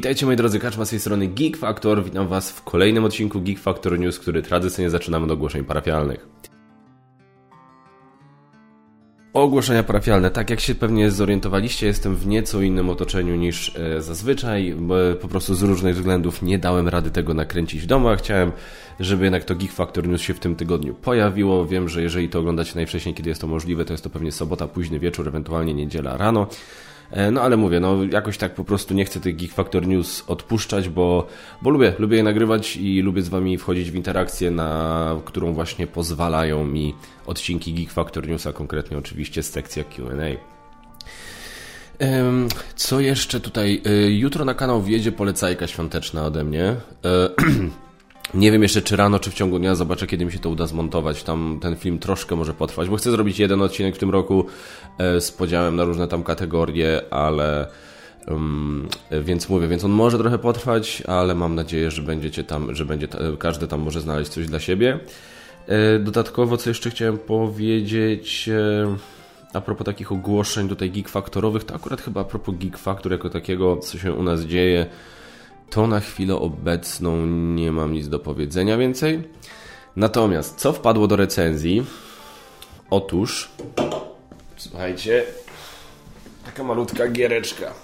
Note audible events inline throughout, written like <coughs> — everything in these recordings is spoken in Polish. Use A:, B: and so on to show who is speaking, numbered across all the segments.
A: Witajcie moi drodzy, Kaczma z tej strony Geek Factor. Witam Was w kolejnym odcinku Geek Factor News, który tradycyjnie zaczynamy od ogłoszeń parafialnych. Ogłoszenia parafialne. Tak jak się pewnie zorientowaliście, jestem w nieco innym otoczeniu niż e, zazwyczaj. Po prostu z różnych względów nie dałem rady tego nakręcić w domu, a chciałem, żeby jednak to Geek Factor News się w tym tygodniu pojawiło. Wiem, że jeżeli to oglądacie najwcześniej, kiedy jest to możliwe, to jest to pewnie sobota, późny wieczór, ewentualnie niedziela rano. E, no ale mówię, no jakoś tak po prostu nie chcę tych Geek Factor News odpuszczać, bo, bo lubię, lubię je nagrywać i lubię z Wami wchodzić w interakcję, na którą właśnie pozwalają mi odcinki Geek Factor Newsa, konkretnie oczywiście sekcja Q&A. Co jeszcze tutaj? E, jutro na kanał wjedzie polecajka świąteczna ode mnie. <clears throat> Nie wiem jeszcze, czy rano, czy w ciągu dnia zobaczę, kiedy mi się to uda zmontować. Tam ten film troszkę może potrwać, bo chcę zrobić jeden odcinek w tym roku e, z podziałem na różne tam kategorie, ale. Um, więc mówię, więc on może trochę potrwać, ale mam nadzieję, że będziecie tam, że będzie każdy tam może znaleźć coś dla siebie. E, dodatkowo, co jeszcze chciałem powiedzieć. E, a propos takich ogłoszeń tutaj geek faktorowych, to akurat chyba a propos geek jako takiego, co się u nas dzieje to na chwilę obecną nie mam nic do powiedzenia więcej. Natomiast co wpadło do recenzji? Otóż, słuchajcie, taka malutka giereczka.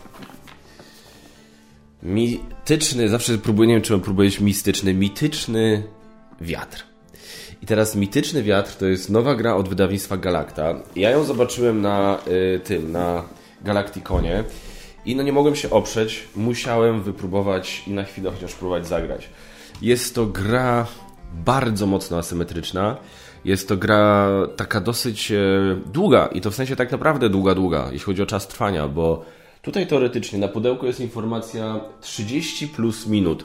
A: Mityczny, zawsze próbuję, nie wiem czy próbujesz mistyczny, mityczny wiatr. I teraz Mityczny Wiatr to jest nowa gra od wydawnictwa Galacta. Ja ją zobaczyłem na y, tym, na Galacticonie i no nie mogłem się oprzeć, musiałem wypróbować i na chwilę chociaż próbować zagrać. Jest to gra bardzo mocno asymetryczna. Jest to gra taka dosyć e, długa i to w sensie tak naprawdę długa, długa, jeśli chodzi o czas trwania, bo tutaj teoretycznie na pudełku jest informacja 30 plus minut.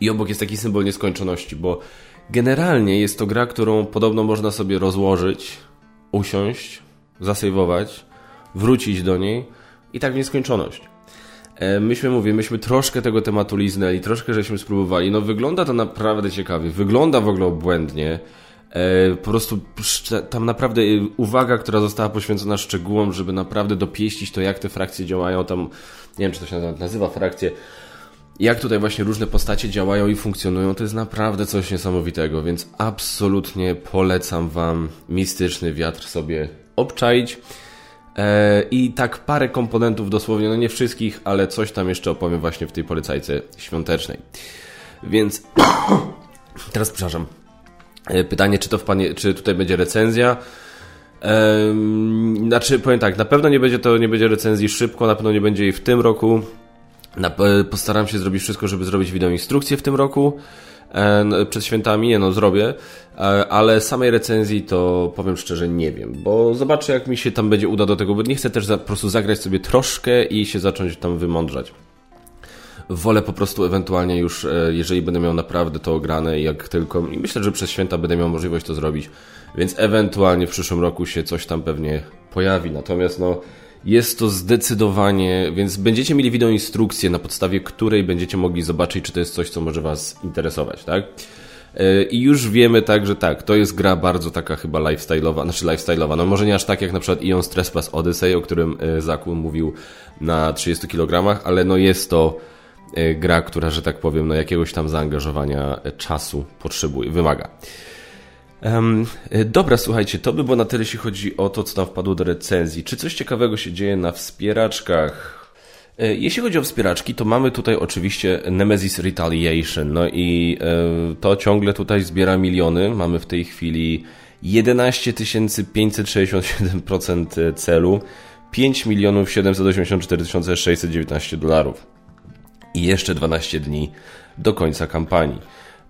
A: I obok jest taki symbol nieskończoności, bo generalnie jest to gra, którą podobno można sobie rozłożyć, usiąść, zasejwować, wrócić do niej i tak w nieskończoność. E, myśmy, mówię, myśmy troszkę tego tematu liznęli, troszkę żeśmy spróbowali. No wygląda to naprawdę ciekawie, wygląda w ogóle obłędnie. E, po prostu tam naprawdę e, uwaga, która została poświęcona szczegółom, żeby naprawdę dopieścić to, jak te frakcje działają. Tam, nie wiem, czy to się nazywa frakcje, jak tutaj właśnie różne postacie działają i funkcjonują, to jest naprawdę coś niesamowitego, więc absolutnie polecam Wam mistyczny wiatr sobie obczaić. E, I tak parę komponentów dosłownie, no nie wszystkich, ale coś tam jeszcze opowiem właśnie w tej polecajce świątecznej. Więc <coughs> teraz przepraszam. E, pytanie, czy to w panie, czy tutaj będzie recenzja? Ehm, znaczy, powiem tak, na pewno nie będzie to, nie będzie recenzji szybko, na pewno nie będzie jej w tym roku. Na, postaram się zrobić wszystko, żeby zrobić wideo instrukcję w tym roku. E, przed świętami, nie no, zrobię, e, ale samej recenzji to powiem szczerze nie wiem, bo zobaczę jak mi się tam będzie uda do tego, bo nie chcę też po prostu zagrać sobie troszkę i się zacząć tam wymądrzać. Wolę po prostu ewentualnie już, e, jeżeli będę miał naprawdę to ograne, jak tylko, i myślę, że przez święta będę miał możliwość to zrobić, więc ewentualnie w przyszłym roku się coś tam pewnie pojawi, natomiast no jest to zdecydowanie, więc będziecie mieli wideo instrukcję, na podstawie której będziecie mogli zobaczyć, czy to jest coś, co może Was interesować, tak? E, I już wiemy tak, że tak, to jest gra bardzo taka chyba lifestyle'owa, znaczy lifestyle'owa, no może nie aż tak jak na przykład Ion Stress Pass Odyssey, o którym e, Zaku mówił na 30 kg, ale no jest to e, gra, która, że tak powiem, no jakiegoś tam zaangażowania czasu potrzebuje, wymaga. Um, dobra, słuchajcie, to by było na tyle, jeśli chodzi o to, co tam wpadło do recenzji. Czy coś ciekawego się dzieje na wspieraczkach? E, jeśli chodzi o wspieraczki, to mamy tutaj oczywiście Nemesis Retaliation, no i e, to ciągle tutaj zbiera miliony. Mamy w tej chwili 11 567% celu, 5 milionów 784 619 dolarów i jeszcze 12 dni do końca kampanii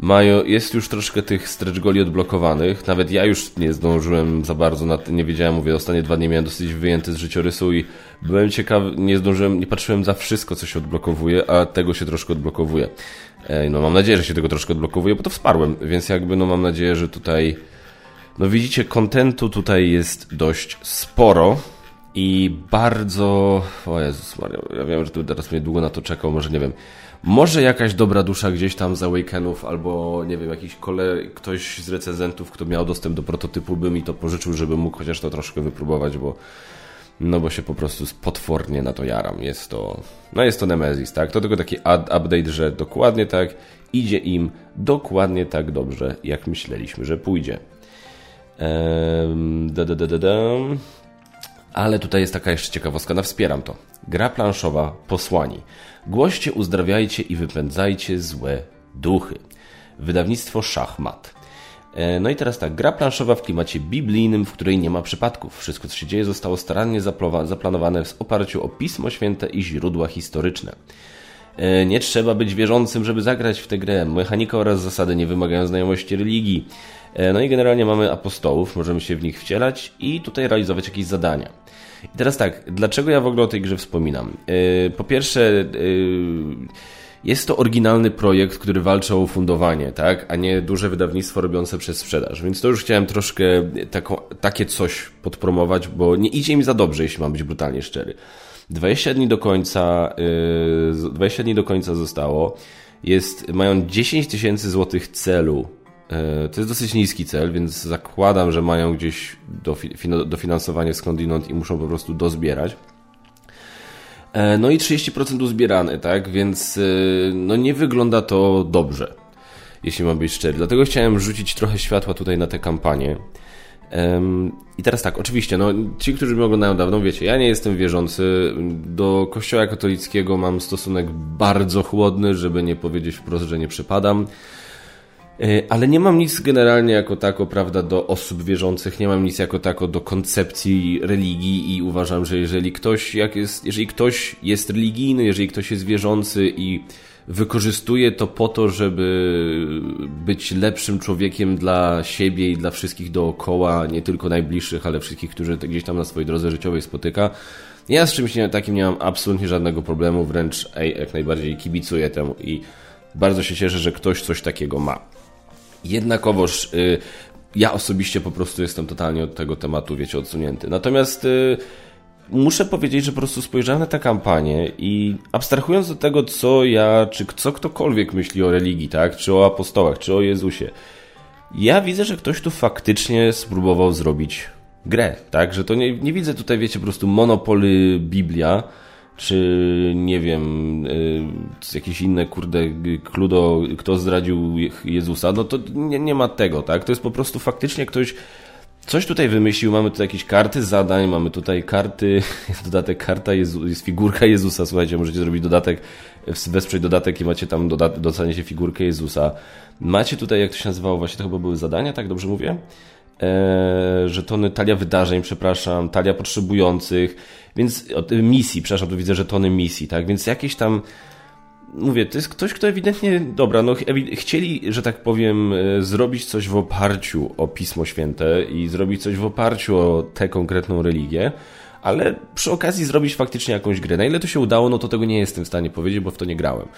A: mają, jest już troszkę tych stretch goli odblokowanych. Nawet ja już nie zdążyłem za bardzo, na, nie wiedziałem, mówię, ostatnie dwa dni miałem dosyć wyjęty z życiorysu i byłem ciekawy, nie zdążyłem, nie patrzyłem za wszystko, co się odblokowuje, a tego się troszkę odblokowuje. No mam nadzieję, że się tego troszkę odblokowuje, bo to wsparłem, więc jakby no mam nadzieję, że tutaj no widzicie, kontentu tutaj jest dość sporo i bardzo... O Jezus Maria, ja wiem, że tu teraz mnie długo na to czekał, może nie wiem. Może jakaś dobra dusza gdzieś tam za weekendów, albo nie wiem, jakiś kole, ktoś z recenzentów, kto miał dostęp do prototypu, by mi to pożyczył, żeby mógł chociaż to troszkę wypróbować, bo no bo się po prostu potwornie na to jaram. Jest to, no jest to Nemesis, tak? To tylko taki update, że dokładnie tak idzie im dokładnie tak dobrze, jak myśleliśmy, że pójdzie. Ehm, da, da, da, da, da. Ale tutaj jest taka jeszcze ciekawostka, na wspieram to. Gra planszowa Posłani. Głoście, uzdrawiajcie i wypędzajcie złe duchy. Wydawnictwo Szachmat. E, no i teraz tak, gra planszowa w klimacie biblijnym, w której nie ma przypadków. Wszystko, co się dzieje, zostało starannie zaplanowane w oparciu o Pismo Święte i źródła historyczne. E, nie trzeba być wierzącym, żeby zagrać w tę grę. Mechanika oraz zasady nie wymagają znajomości religii. E, no i generalnie mamy apostołów, możemy się w nich wcielać i tutaj realizować jakieś zadania. I teraz tak, dlaczego ja w ogóle o tej grze wspominam? Po pierwsze, jest to oryginalny projekt, który walczy o fundowanie, tak? a nie duże wydawnictwo robiące przez sprzedaż. Więc to już chciałem troszkę takie coś podpromować, bo nie idzie im za dobrze, jeśli mam być brutalnie szczery. 20 dni do końca, yy, 20 dni do końca zostało. Jest, mają 10 tysięcy złotych celu. Yy, to jest dosyć niski cel, więc zakładam, że mają gdzieś dofinansowanie skądinąd i muszą po prostu dozbierać. E, no i 30% uzbierane, tak? Więc e, no nie wygląda to dobrze, jeśli mam być szczery. Dlatego chciałem rzucić trochę światła tutaj na tę kampanię. I teraz tak, oczywiście, no, ci, którzy mnie oglądają dawno, wiecie, ja nie jestem wierzący. Do kościoła katolickiego mam stosunek bardzo chłodny, żeby nie powiedzieć wprost, że nie przypadam. E, ale nie mam nic generalnie jako tako, prawda, do osób wierzących, nie mam nic jako tako do koncepcji religii i uważam, że jeżeli ktoś, jak jest, jeżeli ktoś jest religijny, jeżeli ktoś jest wierzący i wykorzystuje to po to, żeby być lepszym człowiekiem dla siebie i dla wszystkich dookoła, nie tylko najbliższych, ale wszystkich, którzy gdzieś tam na swojej drodze życiowej spotyka. Ja z czymś takim nie mam absolutnie żadnego problemu, wręcz ej, jak najbardziej kibicuję temu i bardzo się cieszę, że ktoś coś takiego ma. Jednakowoż y, ja osobiście po prostu jestem totalnie od tego tematu, wiecie, odsunięty. Natomiast y, muszę powiedzieć, że po prostu spojrzałem na tę kampanię i abstrahując od tego, co ja, czy co ktokolwiek myśli o religii, tak, czy o apostołach, czy o Jezusie, ja widzę, że ktoś tu faktycznie spróbował zrobić grę, tak, że to nie, nie widzę tutaj, wiecie, po prostu monopoly Biblia, czy nie wiem, y, jakieś inne, kurde, kludo, kto zdradził Jezusa, no to nie, nie ma tego, tak? To jest po prostu faktycznie ktoś coś tutaj wymyślił, mamy tutaj jakieś karty zadań, mamy tutaj karty, <laughs> jest dodatek karta, Jezu, jest figurka Jezusa, słuchajcie, możecie zrobić dodatek, wesprzeć dodatek i macie tam dostaniecie figurkę Jezusa. Macie tutaj, jak to się nazywało, właśnie to chyba były zadania, tak dobrze mówię? Eee, żetony talia wydarzeń, przepraszam, talia potrzebujących, więc od misji, przepraszam, tu widzę żetony misji, tak? Więc jakieś tam mówię, to jest ktoś, kto ewidentnie, dobra, no chcieli, że tak powiem, e, zrobić coś w oparciu o Pismo Święte i zrobić coś w oparciu o tę konkretną religię, ale przy okazji zrobić faktycznie jakąś grę. Na ile to się udało, no to tego nie jestem w stanie powiedzieć, bo w to nie grałem.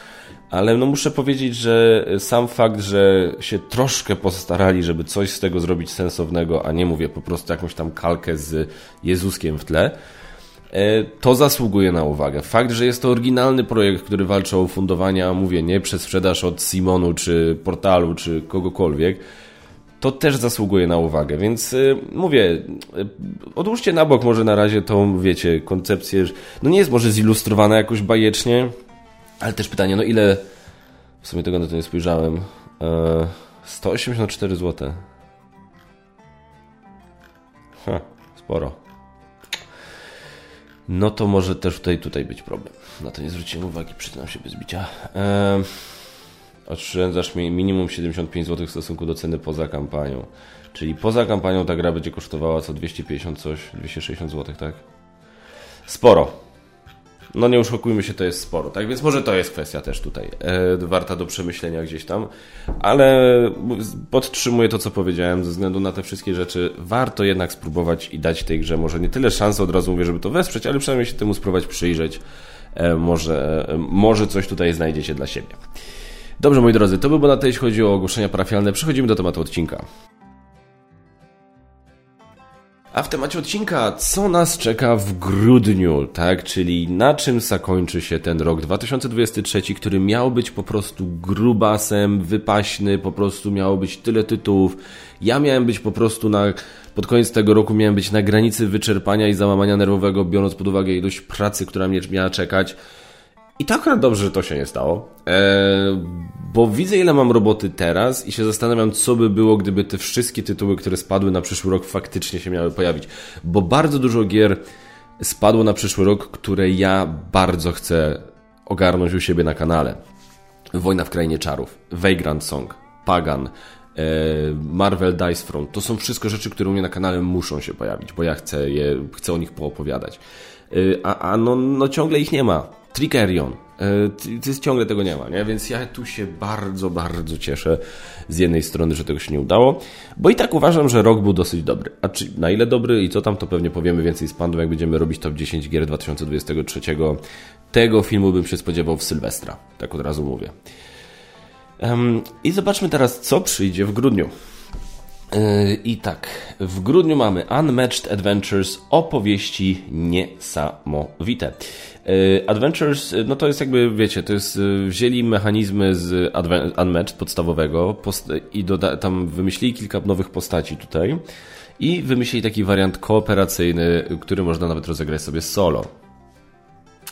A: Ale no muszę powiedzieć, że sam fakt, że się troszkę postarali, żeby coś z tego zrobić sensownego, a nie mówię po prostu jakąś tam kalkę z Jezuskiem w tle, e, to zasługuje na uwagę. Fakt, że jest to oryginalny projekt, który walczy o fundowania, mówię, nie przez sprzedaż od Simonu, czy portalu, czy kogokolwiek, to też zasługuje na uwagę, więc y, mówię, y, odłóżcie na bok może na razie tą, wiecie, koncepcję, no nie jest może zilustrowana jakoś bajecznie, ale też pytanie, no ile, w sumie tego na to nie spojrzałem, e, 184 zł. Ha, sporo. No to może też tutaj, tutaj być problem. Na to nie zwróciłem uwagi, przyznam się bez bicia. E, oszczędzasz mi minimum 75 zł w stosunku do ceny poza kampanią. Czyli poza kampanią ta gra będzie kosztowała co 250 coś, 260 zł, tak? Sporo. No nie oszukujmy się, to jest sporo, tak? Więc może to jest kwestia też tutaj e, warta do przemyślenia gdzieś tam, ale podtrzymuję to, co powiedziałem, ze względu na te wszystkie rzeczy warto jednak spróbować i dać tej grze może nie tyle szansy, od razu mówię, żeby to wesprzeć, ale przynajmniej się temu spróbować przyjrzeć. E, może, e, może coś tutaj znajdziecie dla siebie. Dobrze, moi drodzy, to by było na tyle, jeśli chodzi o ogłoszenia parafialne. Przechodzimy do tematu odcinka. A w temacie odcinka, co nas czeka w grudniu, tak? Czyli na czym zakończy się ten rok 2023, który miał być po prostu grubasem, wypaśny, po prostu miało być tyle tytułów. Ja miałem być po prostu na, pod koniec tego roku miałem być na granicy wyczerpania i załamania nerwowego, biorąc pod uwagę ilość pracy, która mnie miała czekać. I tak akurat dobrze, że to się nie stało, eee, bo widzę ile mam roboty teraz i się zastanawiam, co by było, gdyby te wszystkie tytuły, które spadły na przyszły rok, faktycznie się miały pojawić. Bo bardzo dużo gier spadło na przyszły rok, które ja bardzo chcę ogarnąć u siebie na kanale. Wojna w Krainie Czarów, Vagrant Song, Pagan, eee, Marvel Dice Front. To są wszystko rzeczy, które u mnie na kanale muszą się pojawić, bo ja chcę, je, chcę o nich poopowiadać. Eee, a a no, no ciągle ich nie ma. Trickerion. E, ciągle tego nie ma, nie? Więc ja tu się bardzo, bardzo cieszę z jednej strony, że tego się nie udało, bo i tak uważam, że rok był dosyć dobry. A czy na ile dobry i co tam, to pewnie powiemy więcej z pandą, jak będziemy robić top 10 gier 2023. Tego filmu bym się spodziewał w Sylwestra, tak od razu mówię. I zobaczmy teraz, co przyjdzie w grudniu. Yy, I tak, w grudniu mamy Unmatched Adventures, opowieści niesamowite. Yy, Adventures, no to jest jakby, wiecie, to jest, yy, wzięli mechanizmy z Unmatched podstawowego i tam wymyślili kilka nowych postaci tutaj i wymyślili taki wariant kooperacyjny, który można nawet rozegrać sobie solo.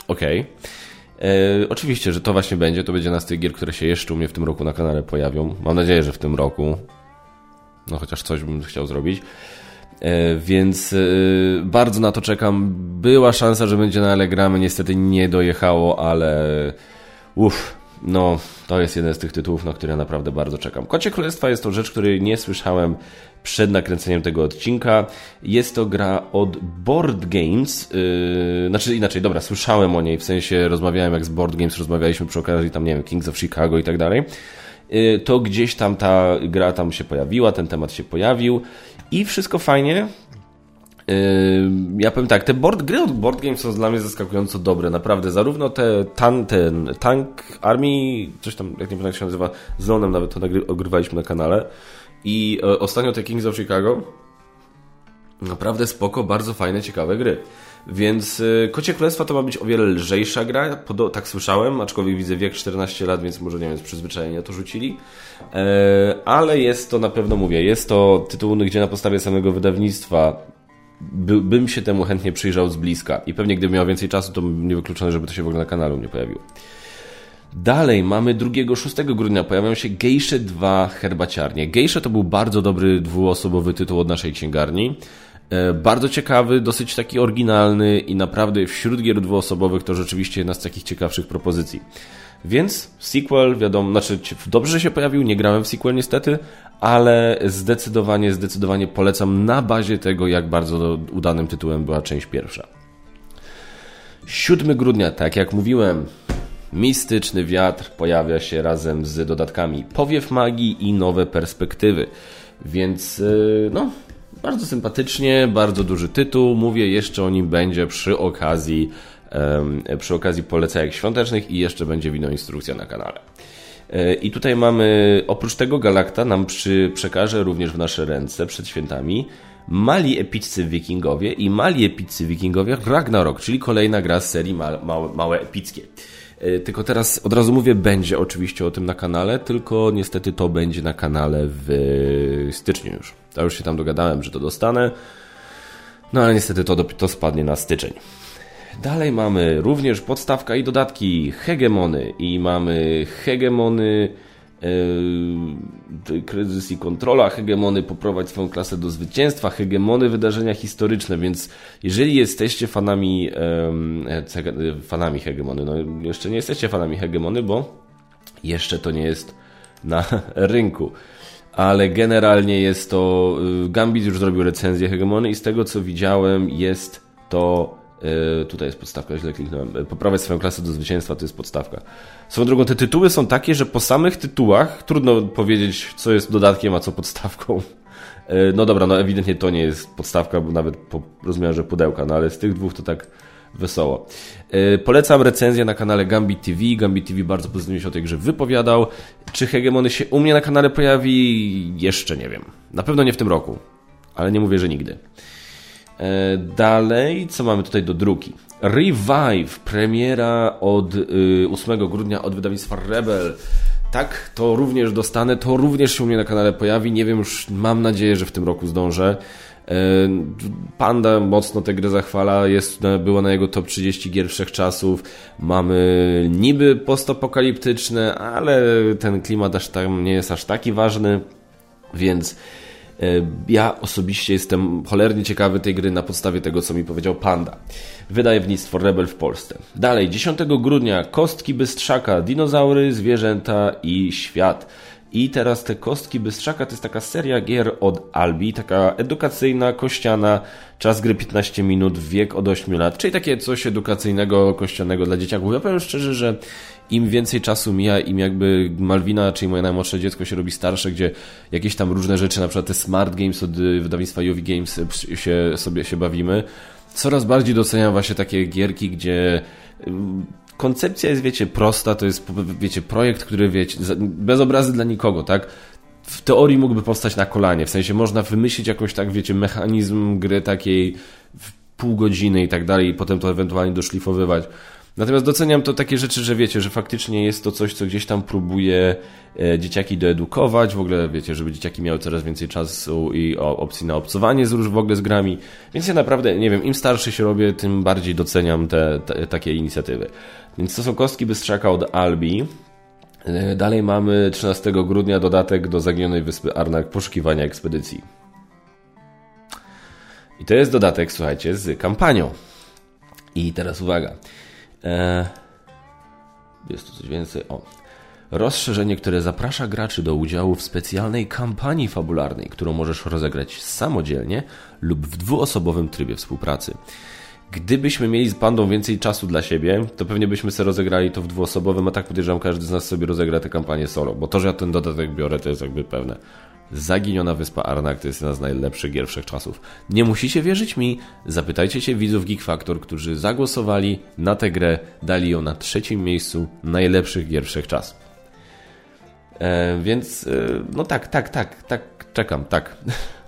A: Okej. Okay. oczywiście, że to właśnie będzie, to będzie na z tych gier, które się jeszcze u mnie w tym roku na kanale pojawią. Mam nadzieję, że w tym roku. No chociaż coś bym chciał zrobić. E, więc e, bardzo na to czekam. Była szansa, że będzie na Allegramy, niestety nie dojechało, ale uff, no to jest jeden z tych tytułów, na które naprawdę bardzo czekam. Kocie Królestwa jest to rzecz, której nie słyszałem przed nakręceniem tego odcinka. Jest to gra od Board Games, yy, znaczy inaczej, dobra, słyszałem o niej, w sensie rozmawiałem jak z Board Games, rozmawialiśmy przy okazji tam, nie wiem, Kings of Chicago i tak dalej. Y, to gdzieś tam ta gra tam się pojawiła, ten temat się pojawił i wszystko fajnie. Y, ja powiem tak, te board, gry od Board Games są dla mnie zaskakująco dobre, naprawdę. Zarówno te tan, ten Tank Army, coś tam, jak nie pamiętam jak się nazywa, z Lonem nawet to ogrywaliśmy na kanale. I e, ostatnio te Kings of Chicago. Naprawdę spoko, bardzo fajne, ciekawe gry. Więc y, Kocie Królestwa to ma być o wiele lżejsza gra, tak słyszałem, aczkolwiek widzę wiek 14 lat, więc może nie wiem, z przyzwyczajenia to rzucili. E, ale jest to na pewno, mówię, jest to tytuł, gdzie na podstawie samego wydawnictwa by, bym się temu chętnie przyjrzał z bliska i pewnie gdybym miał więcej czasu, to bym nie wykluczony, żeby to się w ogóle na kanale nie pojawiło. Dalej mamy 2-6 grudnia pojawiają się Gejsze 2 herbaciarnie. Gejsze to był bardzo dobry dwuosobowy tytuł od naszej księgarni. E, bardzo ciekawy, dosyć taki oryginalny i naprawdę wśród gier dwuosobowych to rzeczywiście jedna z takich ciekawszych propozycji. Więc sequel, wiadomo, znaczy dobrze, się pojawił, nie grałem w sequel niestety, ale zdecydowanie, zdecydowanie polecam na bazie tego, jak bardzo udanym tytułem była część pierwsza. 7 grudnia, tak jak mówiłem, mistyczny wiatr pojawia się razem z dodatkami powiew magii i nowe perspektywy. Więc, e, no, bardzo sympatycznie, bardzo duży tytuł. Mówię, jeszcze o nim będzie przy okazji, przy okazji polecajek świątecznych i jeszcze będzie wideo instrukcja na kanale. E, I tutaj mamy, oprócz tego Galakta nam przy, przekaże również w nasze ręce przed świętami mali epiccy wikingowie i mali epiccy wikingowie Ragnarok, czyli kolejna gra z serii ma, małe, małe epickie. E, tylko teraz od razu mówię, będzie oczywiście o tym na kanale, tylko niestety to będzie na kanale w styczniu już. Ja już się tam dogadałem, że to dostanę. No ale niestety to, to spadnie na styczeń. Dalej mamy również podstawka i dodatki hegemony i mamy hegemony kryzys i kontrola, hegemony poprowadź swoją klasę do zwycięstwa, hegemony wydarzenia historyczne, więc jeżeli jesteście fanami yy, fanami hegemony, no jeszcze nie jesteście fanami hegemony, bo jeszcze to nie jest na <laughs> rynku ale generalnie jest to. Y, Gambit już zrobił recenzję Hegemony i z tego co widziałem, jest to. Y, tutaj jest podstawka, źle kliknąłem. Y, poprawiać swoją klasę do zwycięstwa to jest podstawka. Swoją drogą, te tytuły są takie, że po samych tytułach trudno powiedzieć, co jest dodatkiem, a co podstawką. No dobra, no ewidentnie to nie jest podstawka, bo nawet po rozmiarze pudełka, no ale z tych dwóch to tak wesoło. E, polecam recenzję na kanale Gambit TV. Gambit TV bardzo pozytywnie się o tej grze wypowiadał. Czy Hegemony się u mnie na kanale pojawi? Jeszcze nie wiem. Na pewno nie w tym roku, ale nie mówię, że nigdy. E, dalej, co mamy tutaj do druki? Revive, premiera od 8 y, grudnia od wydawnictwa Rebel. Tak, to również dostanę, to również się u mnie na kanale pojawi. Nie wiem, już mam nadzieję, że w tym roku zdążę. E, Panda mocno tę grę zachwala, jest, była na jego top 30 gier wszechczasów. Mamy niby postapokaliptyczne, ale ten klimat aż tam nie jest aż taki ważny, więc ja osobiście jestem cholernie ciekawy tej gry na podstawie tego, co mi powiedział Panda. Wydawnictwo Rebel w Polsce. Dalej, 10 grudnia Kostki Bystrzaka, dinozaury, zwierzęta i świat. I teraz te kostki Bystrzaka to jest taka seria gier od Albi, taka edukacyjna, kościana, czas gry 15 minut, wiek od 8 lat, czyli takie coś edukacyjnego, kościanego dla dzieciaków. Ja powiem szczerze, że im więcej czasu mija, im jakby Malwina, czyli moje najmłodsze dziecko się robi starsze, gdzie jakieś tam różne rzeczy, na przykład te smart games od y, wydawnictwa Jovi Games y, się, sobie się bawimy, coraz bardziej doceniam właśnie takie gierki, gdzie y, koncepcja jest, wiecie, prosta, to jest, wiecie, projekt, który, wiecie, bez obrazy dla nikogo, tak? W teorii mógłby powstać na kolanie, w sensie można wymyślić jakąś, tak, wiecie, mechanizm gry takiej w pół godziny i tak dalej i potem to ewentualnie doszlifowywać. Natomiast doceniam to takie rzeczy, że wiecie, że faktycznie jest to coś, co gdzieś tam próbuje e, dzieciaki doedukować, w ogóle wiecie, żeby dzieciaki miały coraz więcej czasu i opcji na obcowanie z w ogóle z grami. Więc ja naprawdę, nie wiem, im starszy się robię, tym bardziej doceniam te, te takie inicjatywy. Więc to są kostki Bystrzaka od Albi. E, dalej mamy 13 grudnia dodatek do zaginionej wyspy Arnak poszukiwania ekspedycji. I to jest dodatek, słuchajcie, z kampanią. I teraz uwaga. Eee, jest tu coś więcej. O. Rozszerzenie, które zaprasza graczy do udziału w specjalnej kampanii fabularnej, którą możesz rozegrać samodzielnie lub w dwuosobowym trybie współpracy. Gdybyśmy mieli z Pandą więcej czasu dla siebie, to pewnie byśmy sobie rozegrali to w dwuosobowym, a tak podejrzewam, każdy z nas sobie rozegra tę kampanię solo, bo to, że ja ten dodatek biorę, to jest jakby pewne. Zaginiona Wyspa Arnak to jest jedna z najlepszych gier wszechczasów. Nie musicie wierzyć mi, zapytajcie się widzów Geek Factor, którzy zagłosowali na tę grę, dali ją na trzecim miejscu najlepszych gier wszechczasów. E, więc, e, no tak, tak, tak, tak, czekam, tak. <laughs>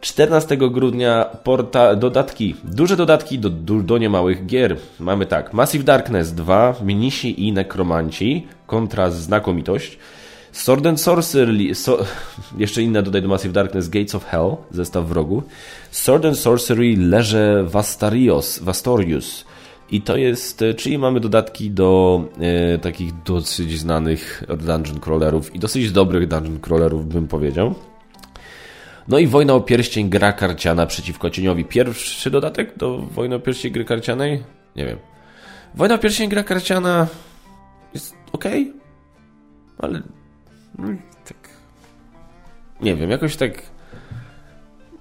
A: 14 grudnia porta, dodatki, duże dodatki do, do, do niemałych gier. Mamy tak, Massive Darkness 2, Minisi i Nekromanci, kontra Znakomitość, Sword and Sorcery, so, <laughs> jeszcze inne dodaj do Massive Darkness, Gates of Hell, zestaw wrogu, Sword and Sorcery Leże Vastarios, Vastorius, i to jest, e, czyli mamy dodatki do e, takich dosyć znanych dungeon crawlerów i dosyć dobrych dungeon crawlerów, bym powiedział. No i Wojna o Pierścień, gra karciana przeciwko cieniowi. Pierwszy dodatek do Wojny o Pierścień gry karcianej? Nie wiem. Wojna o Pierścień, gra karciana jest ok, ale tak... Nie wiem, jakoś tak...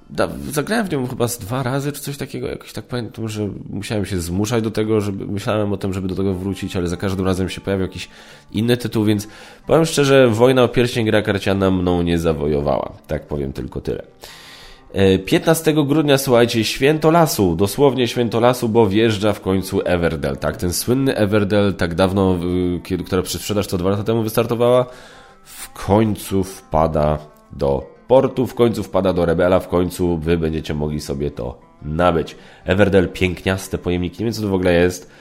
A: Da, zagrałem w nią chyba z dwa razy, czy coś takiego. Jakoś tak pamiętam, że musiałem się zmuszać do tego, żeby myślałem o tym, żeby do tego wrócić, ale za każdym razem się pojawił jakiś inny tytuł, więc powiem szczerze, Wojna o Pierścień gra karciana mną nie zawojowała. Tak powiem tylko tyle. 15 e, grudnia, słuchajcie, Święto Lasu, dosłownie Święto Lasu, bo wjeżdża w końcu Everdell, tak? Ten słynny Everdell, tak dawno, y, która przez sprzedaż to dwa lata temu wystartowała, w końcu wpada do portu, w końcu wpada do Rebela, w końcu wy będziecie mogli sobie to nabyć. Everdell, piękniaste pojemniki, nie wiem co to w ogóle jest.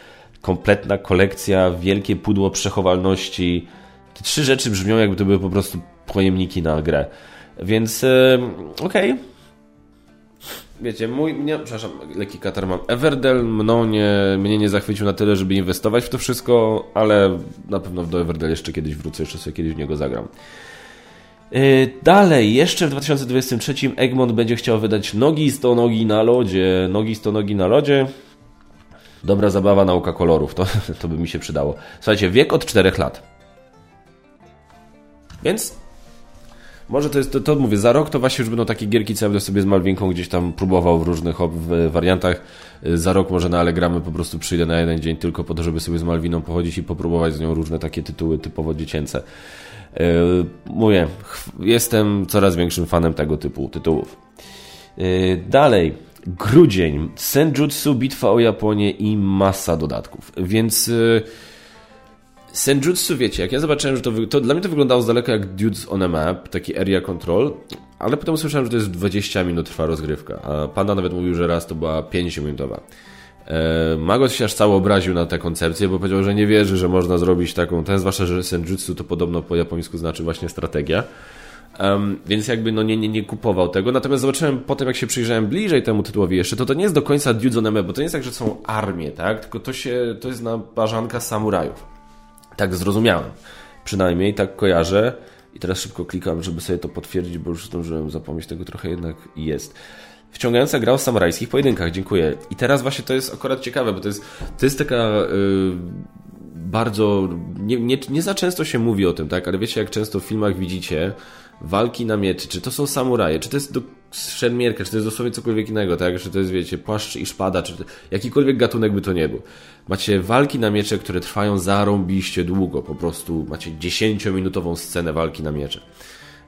A: Kompletna kolekcja, wielkie pudło przechowalności. Te trzy rzeczy brzmią jakby to były po prostu pojemniki na grę. Więc okej. Okay. Wiecie, mój, nie, przepraszam, lekki katar mam. Everdell mną nie, mnie nie zachwycił na tyle, żeby inwestować w to wszystko, ale na pewno do Everdell jeszcze kiedyś wrócę, jeszcze sobie kiedyś w niego zagram. Y, dalej, jeszcze w 2023 Egmont będzie chciał wydać Nogi 100 nogi na lodzie. Nogi 100 nogi na lodzie. Dobra zabawa, nauka kolorów. To, <laughs> to by mi się przydało. Słuchajcie, wiek od 4 lat. Więc może to jest, to, to mówię, za rok to właśnie już będą takie gierki, co ja będę sobie z Malwinką gdzieś tam próbował w różnych w wariantach. Y, za rok może na Allegramy po prostu przyjdę na jeden dzień tylko po to, żeby sobie z Malwiną pochodzić i popróbować z nią różne takie tytuły typowo dziecięce. Yy, mówię, jestem coraz większym fanem tego typu tytułów. Yy, dalej, grudzień, Senjutsu, bitwa o Japonię i masa dodatków. Więc yy, Senjutsu, wiecie, jak ja zobaczyłem, że to, to dla mnie to wyglądało z daleka jak Dudes on a Map, taki area control, ale potem usłyszałem, że to jest 20 minut trwa rozgrywka, a Panda nawet mówił, że raz to była 50-minutowa. E, Magos się aż cały obraził na tę koncepcję, bo powiedział, że nie wierzy, że można zrobić taką, ten zwłaszcza, że senjutsu to podobno po japońsku znaczy właśnie strategia. Um, więc jakby no nie, nie, nie kupował tego. Natomiast zobaczyłem potem, jak się przyjrzałem bliżej temu tytułowi jeszcze, to to nie jest do końca Dyudzoneme, bo to nie jest tak, że są armie, tak? Tylko to się, to jest naparzanka samurajów. Tak zrozumiałem. Przynajmniej tak kojarzę. I teraz szybko klikam, żeby sobie to potwierdzić, bo już zdążyłem zapomnieć tego trochę jednak jest. Wciągająca gra o samurajskich pojedynkach, dziękuję. I teraz właśnie to jest akurat ciekawe, bo to jest, to jest taka yy, bardzo. Nie, nie, nie za często się mówi o tym, tak? Ale wiecie, jak często w filmach widzicie walki na mieczy, czy to są samuraje, czy to jest do, szermierka, czy to jest dosłownie cokolwiek innego, tak? Czy to jest, wiecie, płaszcz i szpada, czy jakikolwiek gatunek by to nie był. Macie walki na miecze, które trwają zarąbiście długo, po prostu macie 10-minutową scenę walki na miecze.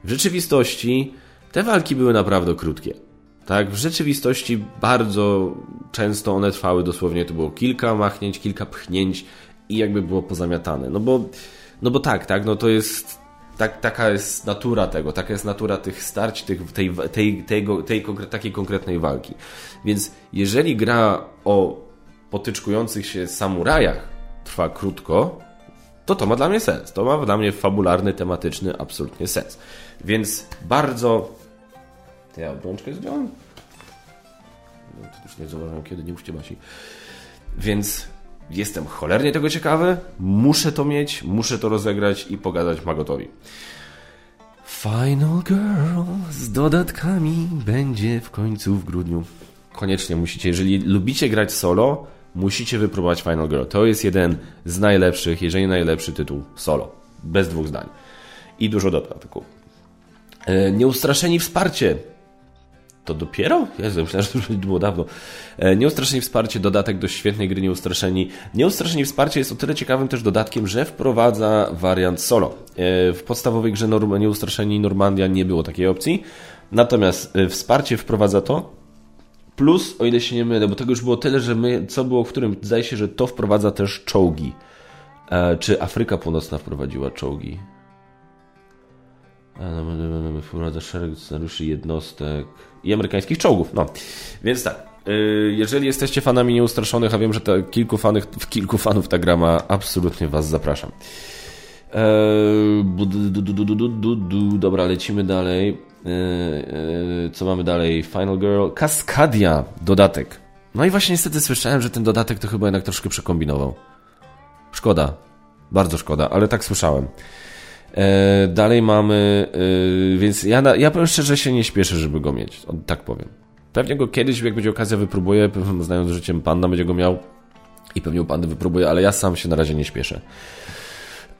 A: W rzeczywistości te walki były naprawdę krótkie. Tak, w rzeczywistości bardzo często one trwały dosłownie, to było kilka machnięć, kilka pchnięć i jakby było pozamiatane. No bo, no bo tak, tak, no to jest tak, taka jest natura tego, taka jest natura tych starć, tych, tej, tej, tej, tej, takiej konkretnej walki. Więc jeżeli gra o potyczkujących się samurajach trwa krótko, to to ma dla mnie sens. To ma dla mnie fabularny, tematyczny absolutnie sens. Więc bardzo... Ja obrączkę zdjąłem? No, to już nie zauważyłem kiedy, nie mówcie Basi. Więc Jestem cholernie tego ciekawy, muszę to mieć, muszę to rozegrać i pogadać Magotowi. Final Girl z dodatkami będzie w końcu w grudniu. Koniecznie musicie, jeżeli lubicie grać solo, musicie wypróbować Final Girl. To jest jeden z najlepszych, jeżeli najlepszy tytuł solo. Bez dwóch zdań. I dużo dodatków. E, nieustraszeni wsparcie to dopiero? Jezu, myślałem, że to było dawno. E, Nieustraszeni Wsparcie, dodatek do świetnej gry Nieustraszeni. Nieustraszeni Wsparcie jest o tyle ciekawym też dodatkiem, że wprowadza wariant solo. E, w podstawowej grze Nieustraszeni Normandia nie było takiej opcji, natomiast wsparcie wprowadza to, plus, o ile się nie mylę, bo tego już było tyle, że my, co było w którym, zdaje się, że to wprowadza też czołgi. Czy Afryka Północna wprowadziła czołgi? Wprowadza szereg scenariuszy jednostek i amerykańskich czołgów. No, więc tak. Y, jeżeli jesteście fanami nieustraszonych, a wiem, że te kilku, fanów, kilku fanów ta gra ma, absolutnie Was zapraszam. Eee, dobra, lecimy dalej. Eee, co mamy dalej? Final Girl. Cascadia, dodatek. No i właśnie niestety słyszałem, że ten dodatek to chyba jednak troszkę przekombinował. Szkoda. Bardzo szkoda, ale tak słyszałem. E, dalej mamy, więc ja, ja powiem szczerze, się nie śpieszę, żeby go mieć, tak powiem. Pewnie go kiedyś, jak będzie okazja, wypróbuję, znając życiem Panda, będzie go miał i pewnie u Pandy wypróbuję, ale ja sam się na razie nie śpieszę.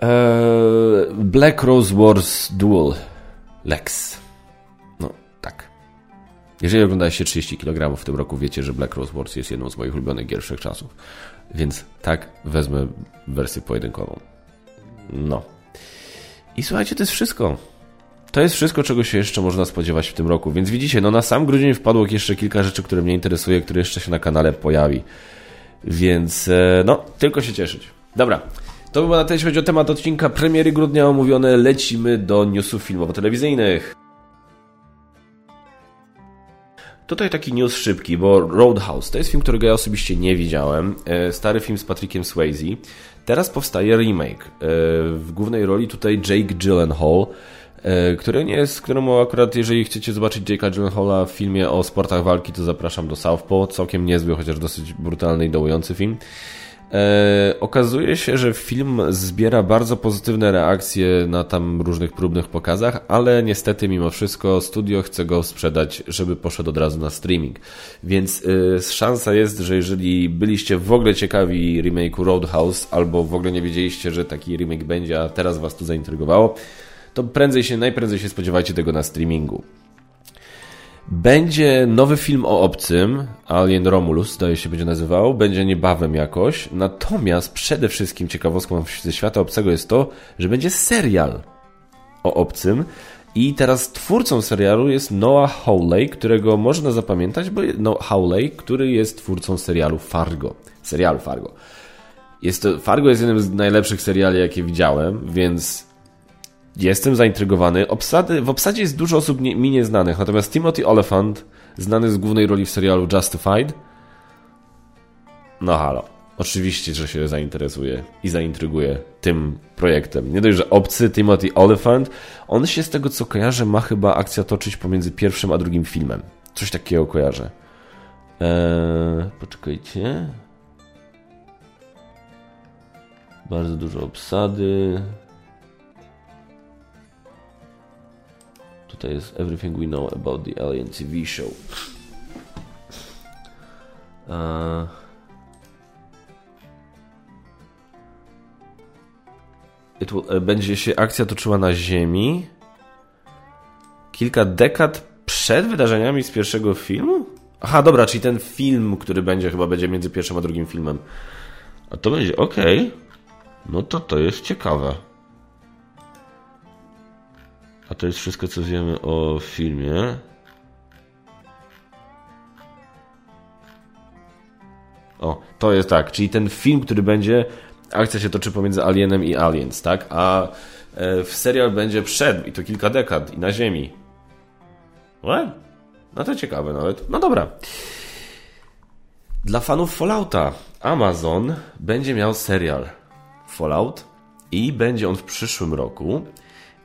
A: E, Black Rose Wars Duel Lex. No, tak. Jeżeli oglądaliście 30 kg w tym roku, wiecie, że Black Rose Wars jest jedną z moich ulubionych gier wszechczasów. Więc tak, wezmę wersję pojedynkową. No. I słuchajcie, to jest wszystko. To jest wszystko, czego się jeszcze można spodziewać w tym roku. Więc widzicie, no na sam grudzień wpadło jeszcze kilka rzeczy, które mnie interesuje, które jeszcze się na kanale pojawi. Więc e, no, tylko się cieszyć. Dobra. To by było na tyle, jeśli chodzi o temat odcinka premiery grudnia omówione. Lecimy do newsów filmowo-telewizyjnych. Tutaj taki news szybki, bo Roadhouse to jest film, którego ja osobiście nie widziałem. E, stary film z Patrickiem Swayze. Teraz powstaje remake. E, w głównej roli tutaj Jake Gyllenhaal, e, który nie jest, któremu akurat jeżeli chcecie zobaczyć Jake'a Gyllenhaala w filmie o sportach walki, to zapraszam do Southpaw. Całkiem niezły, chociaż dosyć brutalny i dołujący film. E, okazuje się, że film zbiera bardzo pozytywne reakcje na tam różnych próbnych pokazach, ale niestety mimo wszystko studio chce go sprzedać, żeby poszedł od razu na streaming. Więc e, szansa jest, że jeżeli byliście w ogóle ciekawi remake'u Roadhouse, albo w ogóle nie wiedzieliście, że taki remake będzie, a teraz was to zaintrygowało, to prędzej się, najprędzej się spodziewajcie tego na streamingu. Będzie nowy film o obcym, Alien Romulus, zdaje się będzie nazywał, będzie niebawem jakoś. Natomiast przede wszystkim ciekawostką ze świata obcego jest to, że będzie serial o obcym. I teraz twórcą serialu jest Noah Hawley, którego można zapamiętać, bo no, Hawley, który jest twórcą serialu Fargo. Serialu Fargo. Jest to, Fargo jest jednym z najlepszych seriali, jakie widziałem, więc Jestem zaintrygowany. Obsady, w obsadzie jest dużo osób nie, mi nieznanych, natomiast Timothy Oliphant, znany z głównej roli w serialu Justified, no halo. Oczywiście, że się zainteresuje i zaintryguje tym projektem. Nie dość, że obcy Timothy Oliphant, on się z tego co kojarzę ma chyba akcja toczyć pomiędzy pierwszym a drugim filmem. Coś takiego kojarzę. Eee, poczekajcie. Bardzo dużo obsady. Tutaj jest Everything We Know About the Alien TV Show. Eee, Will, będzie się akcja toczyła na Ziemi kilka dekad przed wydarzeniami z pierwszego filmu? Aha, dobra, czyli ten film, który będzie, chyba będzie między pierwszym a drugim filmem. A to będzie, okej. Okay. No to to jest ciekawe. To jest wszystko, co wiemy o filmie. O, to jest tak, czyli ten film, który będzie, akcja się toczy pomiędzy Alienem i Aliens, tak? A e, w serial będzie przed, i to kilka dekad, i na Ziemi. What? No to ciekawe nawet. No dobra. Dla fanów Fallouta Amazon będzie miał serial Fallout i będzie on w przyszłym roku.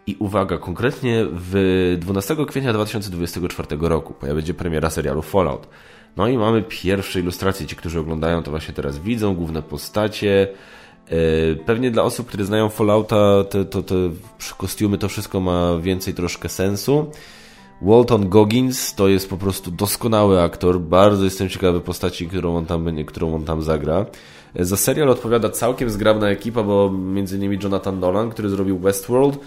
A: I uwaga, konkretnie w 12 kwietnia 2024 roku będzie premiera serialu Fallout. No i mamy pierwsze ilustracje. Ci, którzy oglądają, to właśnie teraz widzą główne postacie. E, pewnie dla osób, które znają Fallouta, te, to, te kostiumy, to wszystko ma więcej troszkę sensu. Walton Goggins to jest po prostu doskonały aktor. Bardzo jestem ciekawy postaci, którą on tam, którą on tam zagra. Za serial odpowiada całkiem zgrabna ekipa, bo między innymi Jonathan Nolan, który zrobił Westworld,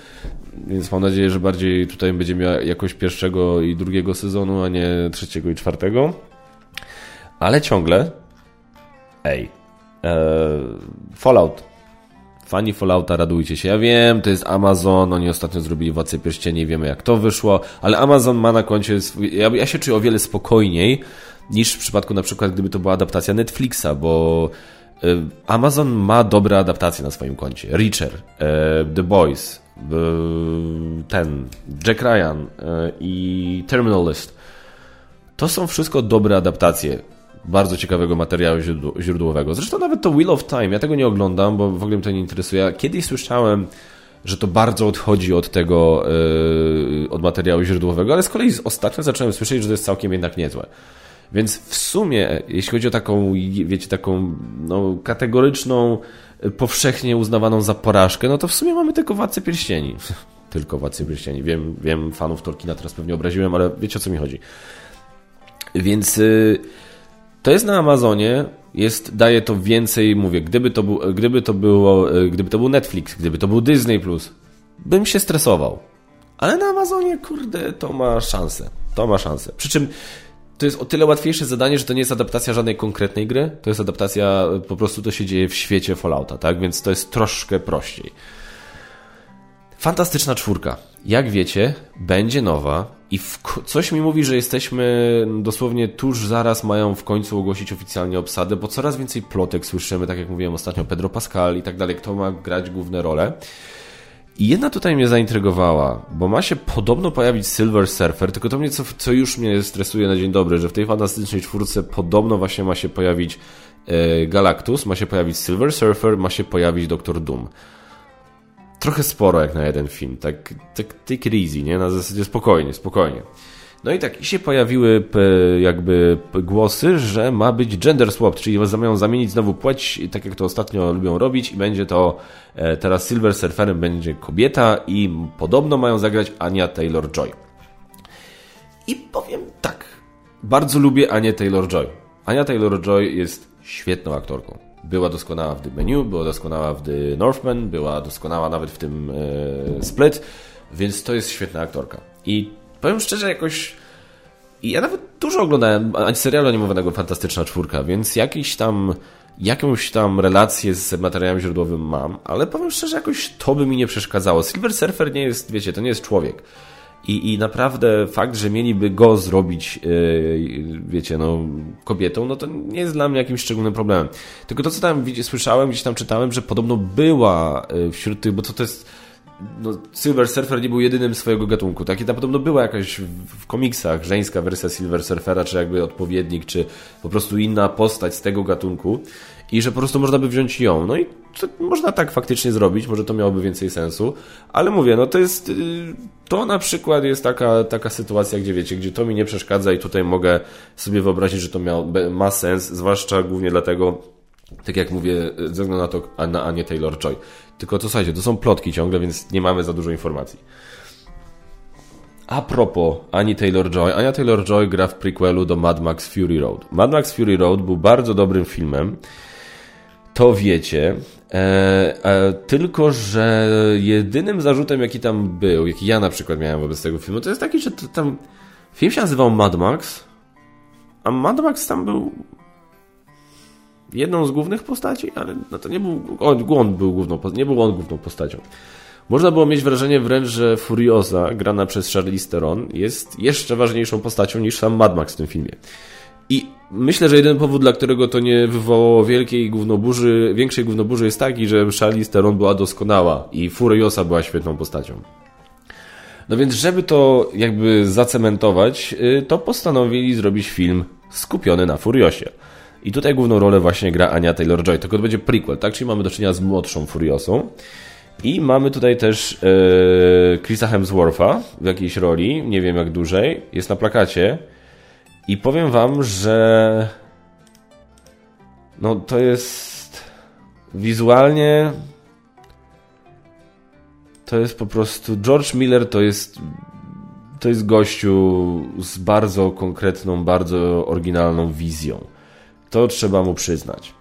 A: więc mam nadzieję, że bardziej tutaj będzie miał jakość pierwszego i drugiego sezonu, a nie trzeciego i czwartego. Ale ciągle, ej, e, Fallout Fani Fallouta, radujcie się. Ja wiem, to jest Amazon, oni ostatnio zrobili Władcę Pierścieni, wiemy jak to wyszło, ale Amazon ma na koncie... Swój... Ja, ja się czuję o wiele spokojniej niż w przypadku na przykład, gdyby to była adaptacja Netflixa, bo Amazon ma dobre adaptacje na swoim koncie. Reacher, y, The Boys, y, ten, Jack Ryan i Terminal List. To są wszystko dobre adaptacje bardzo ciekawego materiału źródłowego. Zresztą nawet to Wheel of Time, ja tego nie oglądam, bo w ogóle mnie to nie interesuje. Kiedyś słyszałem, że to bardzo odchodzi od tego, od materiału źródłowego, ale z kolei ostatnio zacząłem słyszeć, że to jest całkiem jednak niezłe. Więc w sumie, jeśli chodzi o taką, wiecie, taką no, kategoryczną, powszechnie uznawaną za porażkę, no to w sumie mamy tylko Władcę Pierścieni. <laughs> tylko Władcę Pierścieni. Wiem, wiem, fanów Tolkiena teraz pewnie obraziłem, ale wiecie o co mi chodzi. Więc... Yy, to jest na Amazonie, jest, daje to więcej, mówię, gdyby to, był, gdyby to było, gdyby to był Netflix, gdyby to był Disney+, bym się stresował. Ale na Amazonie, kurde, to ma szansę. To ma szansę. Przy czym to jest o tyle łatwiejsze zadanie, że to nie jest adaptacja żadnej konkretnej gry, to jest adaptacja, po prostu to się dzieje w świecie Fallouta, tak? Więc to jest troszkę prościej. Fantastyczna czwórka. Jak wiecie, będzie nowa i coś mi mówi, że jesteśmy dosłownie tuż zaraz mają w końcu ogłosić oficjalnie obsadę, bo coraz więcej plotek słyszymy, tak jak mówiłem ostatnio, Pedro Pascal i tak dalej, kto ma grać główne role. I jedna tutaj mnie zaintrygowała, bo ma się podobno pojawić Silver Surfer, tylko to mnie, co, co już mnie stresuje na dzień dobry, że w tej fantastycznej czwórce podobno właśnie ma się pojawić e, Galactus, ma się pojawić Silver Surfer, ma się pojawić Doktor Doom trochę sporo jak na jeden film. Tak, tak take it easy, nie? Na zasadzie spokojnie, spokojnie. No i tak, i się pojawiły jakby głosy, że ma być gender swap, czyli mają zamienić znowu płeć, tak jak to ostatnio lubią robić i będzie to e, teraz Silver Surferem będzie kobieta i podobno mają zagrać Ania Taylor-Joy. I powiem tak, bardzo lubię Anię Taylor-Joy. Ania Taylor-Joy jest świetną aktorką. Była doskonała w The Menu, była doskonała w The Northman, była doskonała nawet w tym e, Split, więc to jest świetna aktorka. I powiem szczerze, jakoś ja nawet dużo oglądałem serialu animowanego Fantastyczna Czwórka, więc jakiś tam jakąś tam relację z materiałem źródłowym mam, ale powiem szczerze, jakoś to by mi nie przeszkadzało. Silver Surfer nie jest, wiecie, to nie jest człowiek. I, I naprawdę fakt, że mieliby go zrobić, yy, wiecie, no, kobietą, no to nie jest dla mnie jakimś szczególnym problemem. Tylko to, co tam słyszałem, gdzieś tam czytałem, że podobno była yy, wśród tych, bo to, to jest no, Silver Surfer nie był jedynym swojego gatunku. Takie tam podobno była jakaś w komiksach żeńska wersja Silver Surfera, czy jakby odpowiednik, czy po prostu inna postać z tego gatunku i że po prostu można by wziąć ją. No i można tak faktycznie zrobić, może to miałoby więcej sensu, ale mówię, no to jest, y, to na przykład jest taka, taka sytuacja, gdzie wiecie, gdzie to mi nie przeszkadza i tutaj mogę sobie wyobrazić, że to miał, ma sens, zwłaszcza głównie dlatego, tak jak mówię, ze względu na to, na Anię Taylor-Joy. Tylko to słuchajcie, to są plotki ciągle, więc nie mamy za dużo informacji. A propos Ani Taylor-Joy, Ania Taylor-Joy gra w prequelu do Mad Max Fury Road. Mad Max Fury Road był bardzo dobrym filmem, to wiecie. E, e, tylko, że jedynym zarzutem, jaki tam był, jaki ja na przykład miałem wobec tego filmu, to jest taki, że tam film się nazywał Mad Max, a Mad Max tam był jedną z głównych postaci, ale no to nie był on, on był główną, nie był on główną postacią. Można było mieć wrażenie wręcz, że Furiosa, grana przez Charlize Theron, jest jeszcze ważniejszą postacią niż sam Mad Max w tym filmie. I myślę, że jeden powód, dla którego to nie wywołało wielkiej gównoburzy, większej gównoburzy jest taki, że Charlize Theron była doskonała i Furiosa była świetną postacią. No więc, żeby to jakby zacementować, y, to postanowili zrobić film skupiony na Furiosie. I tutaj główną rolę właśnie gra Ania Taylor-Joy. Tylko to będzie prequel, tak? Czyli mamy do czynienia z młodszą Furiosą. I mamy tutaj też yy, Chrisa Hemswortha w jakiejś roli, nie wiem jak dużej. Jest na plakacie. I powiem wam, że no to jest wizualnie to jest po prostu George Miller to jest to jest gościu z bardzo konkretną, bardzo oryginalną wizją. To trzeba mu przyznać.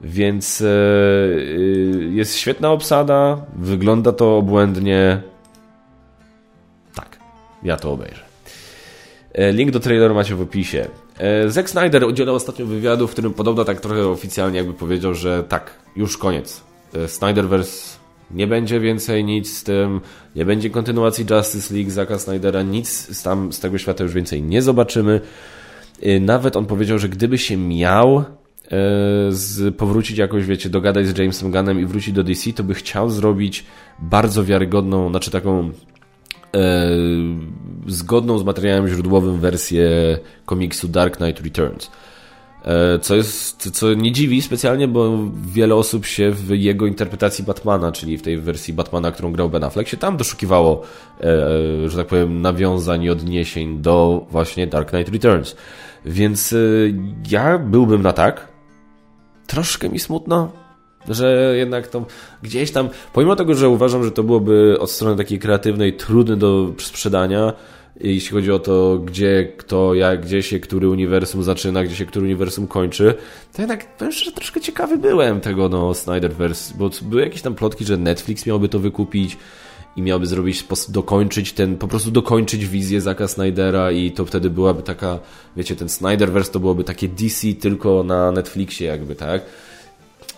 A: Więc e, y, jest świetna obsada, wygląda to obłędnie. Tak, ja to obejrzę. E, link do traileru macie w opisie. E, Zack Snyder udzielał ostatnio wywiadu, w którym podobno tak trochę oficjalnie jakby powiedział, że tak, już koniec. Snyderverse nie będzie więcej nic z tym, nie będzie kontynuacji Justice League Zacka Snydera, nic tam z tego świata już więcej nie zobaczymy. Y, nawet on powiedział, że gdyby się miał e, z, powrócić jakoś, wiecie, dogadać z Jamesem Gunnem i wrócić do DC, to by chciał zrobić bardzo wiarygodną, znaczy taką e, zgodną z materiałem źródłowym wersję komiksu Dark Knight Returns. E, co jest, co nie dziwi specjalnie, bo wiele osób się w jego interpretacji Batmana, czyli w tej wersji Batmana, którą grał Ben Affleck, się tam doszukiwało, e, że tak powiem, nawiązań i odniesień do właśnie Dark Knight Returns. Więc e, ja byłbym na tak. Troszkę mi smutno, że jednak to gdzieś tam, pomimo tego, że uważam, że to byłoby od strony takiej kreatywnej trudne do sprzedania, jeśli chodzi o to, gdzie, kto, jak, gdzie się który uniwersum zaczyna, gdzie się który uniwersum kończy, to jednak powiem szczerze, troszkę ciekawy byłem tego no Snyderverse, bo były jakieś tam plotki, że Netflix miałby to wykupić i miałby zrobić, dokończyć ten, po prostu dokończyć wizję Zaka Snydera i to wtedy byłaby taka, wiecie, ten Snyderverse to byłoby takie DC tylko na Netflixie jakby, tak?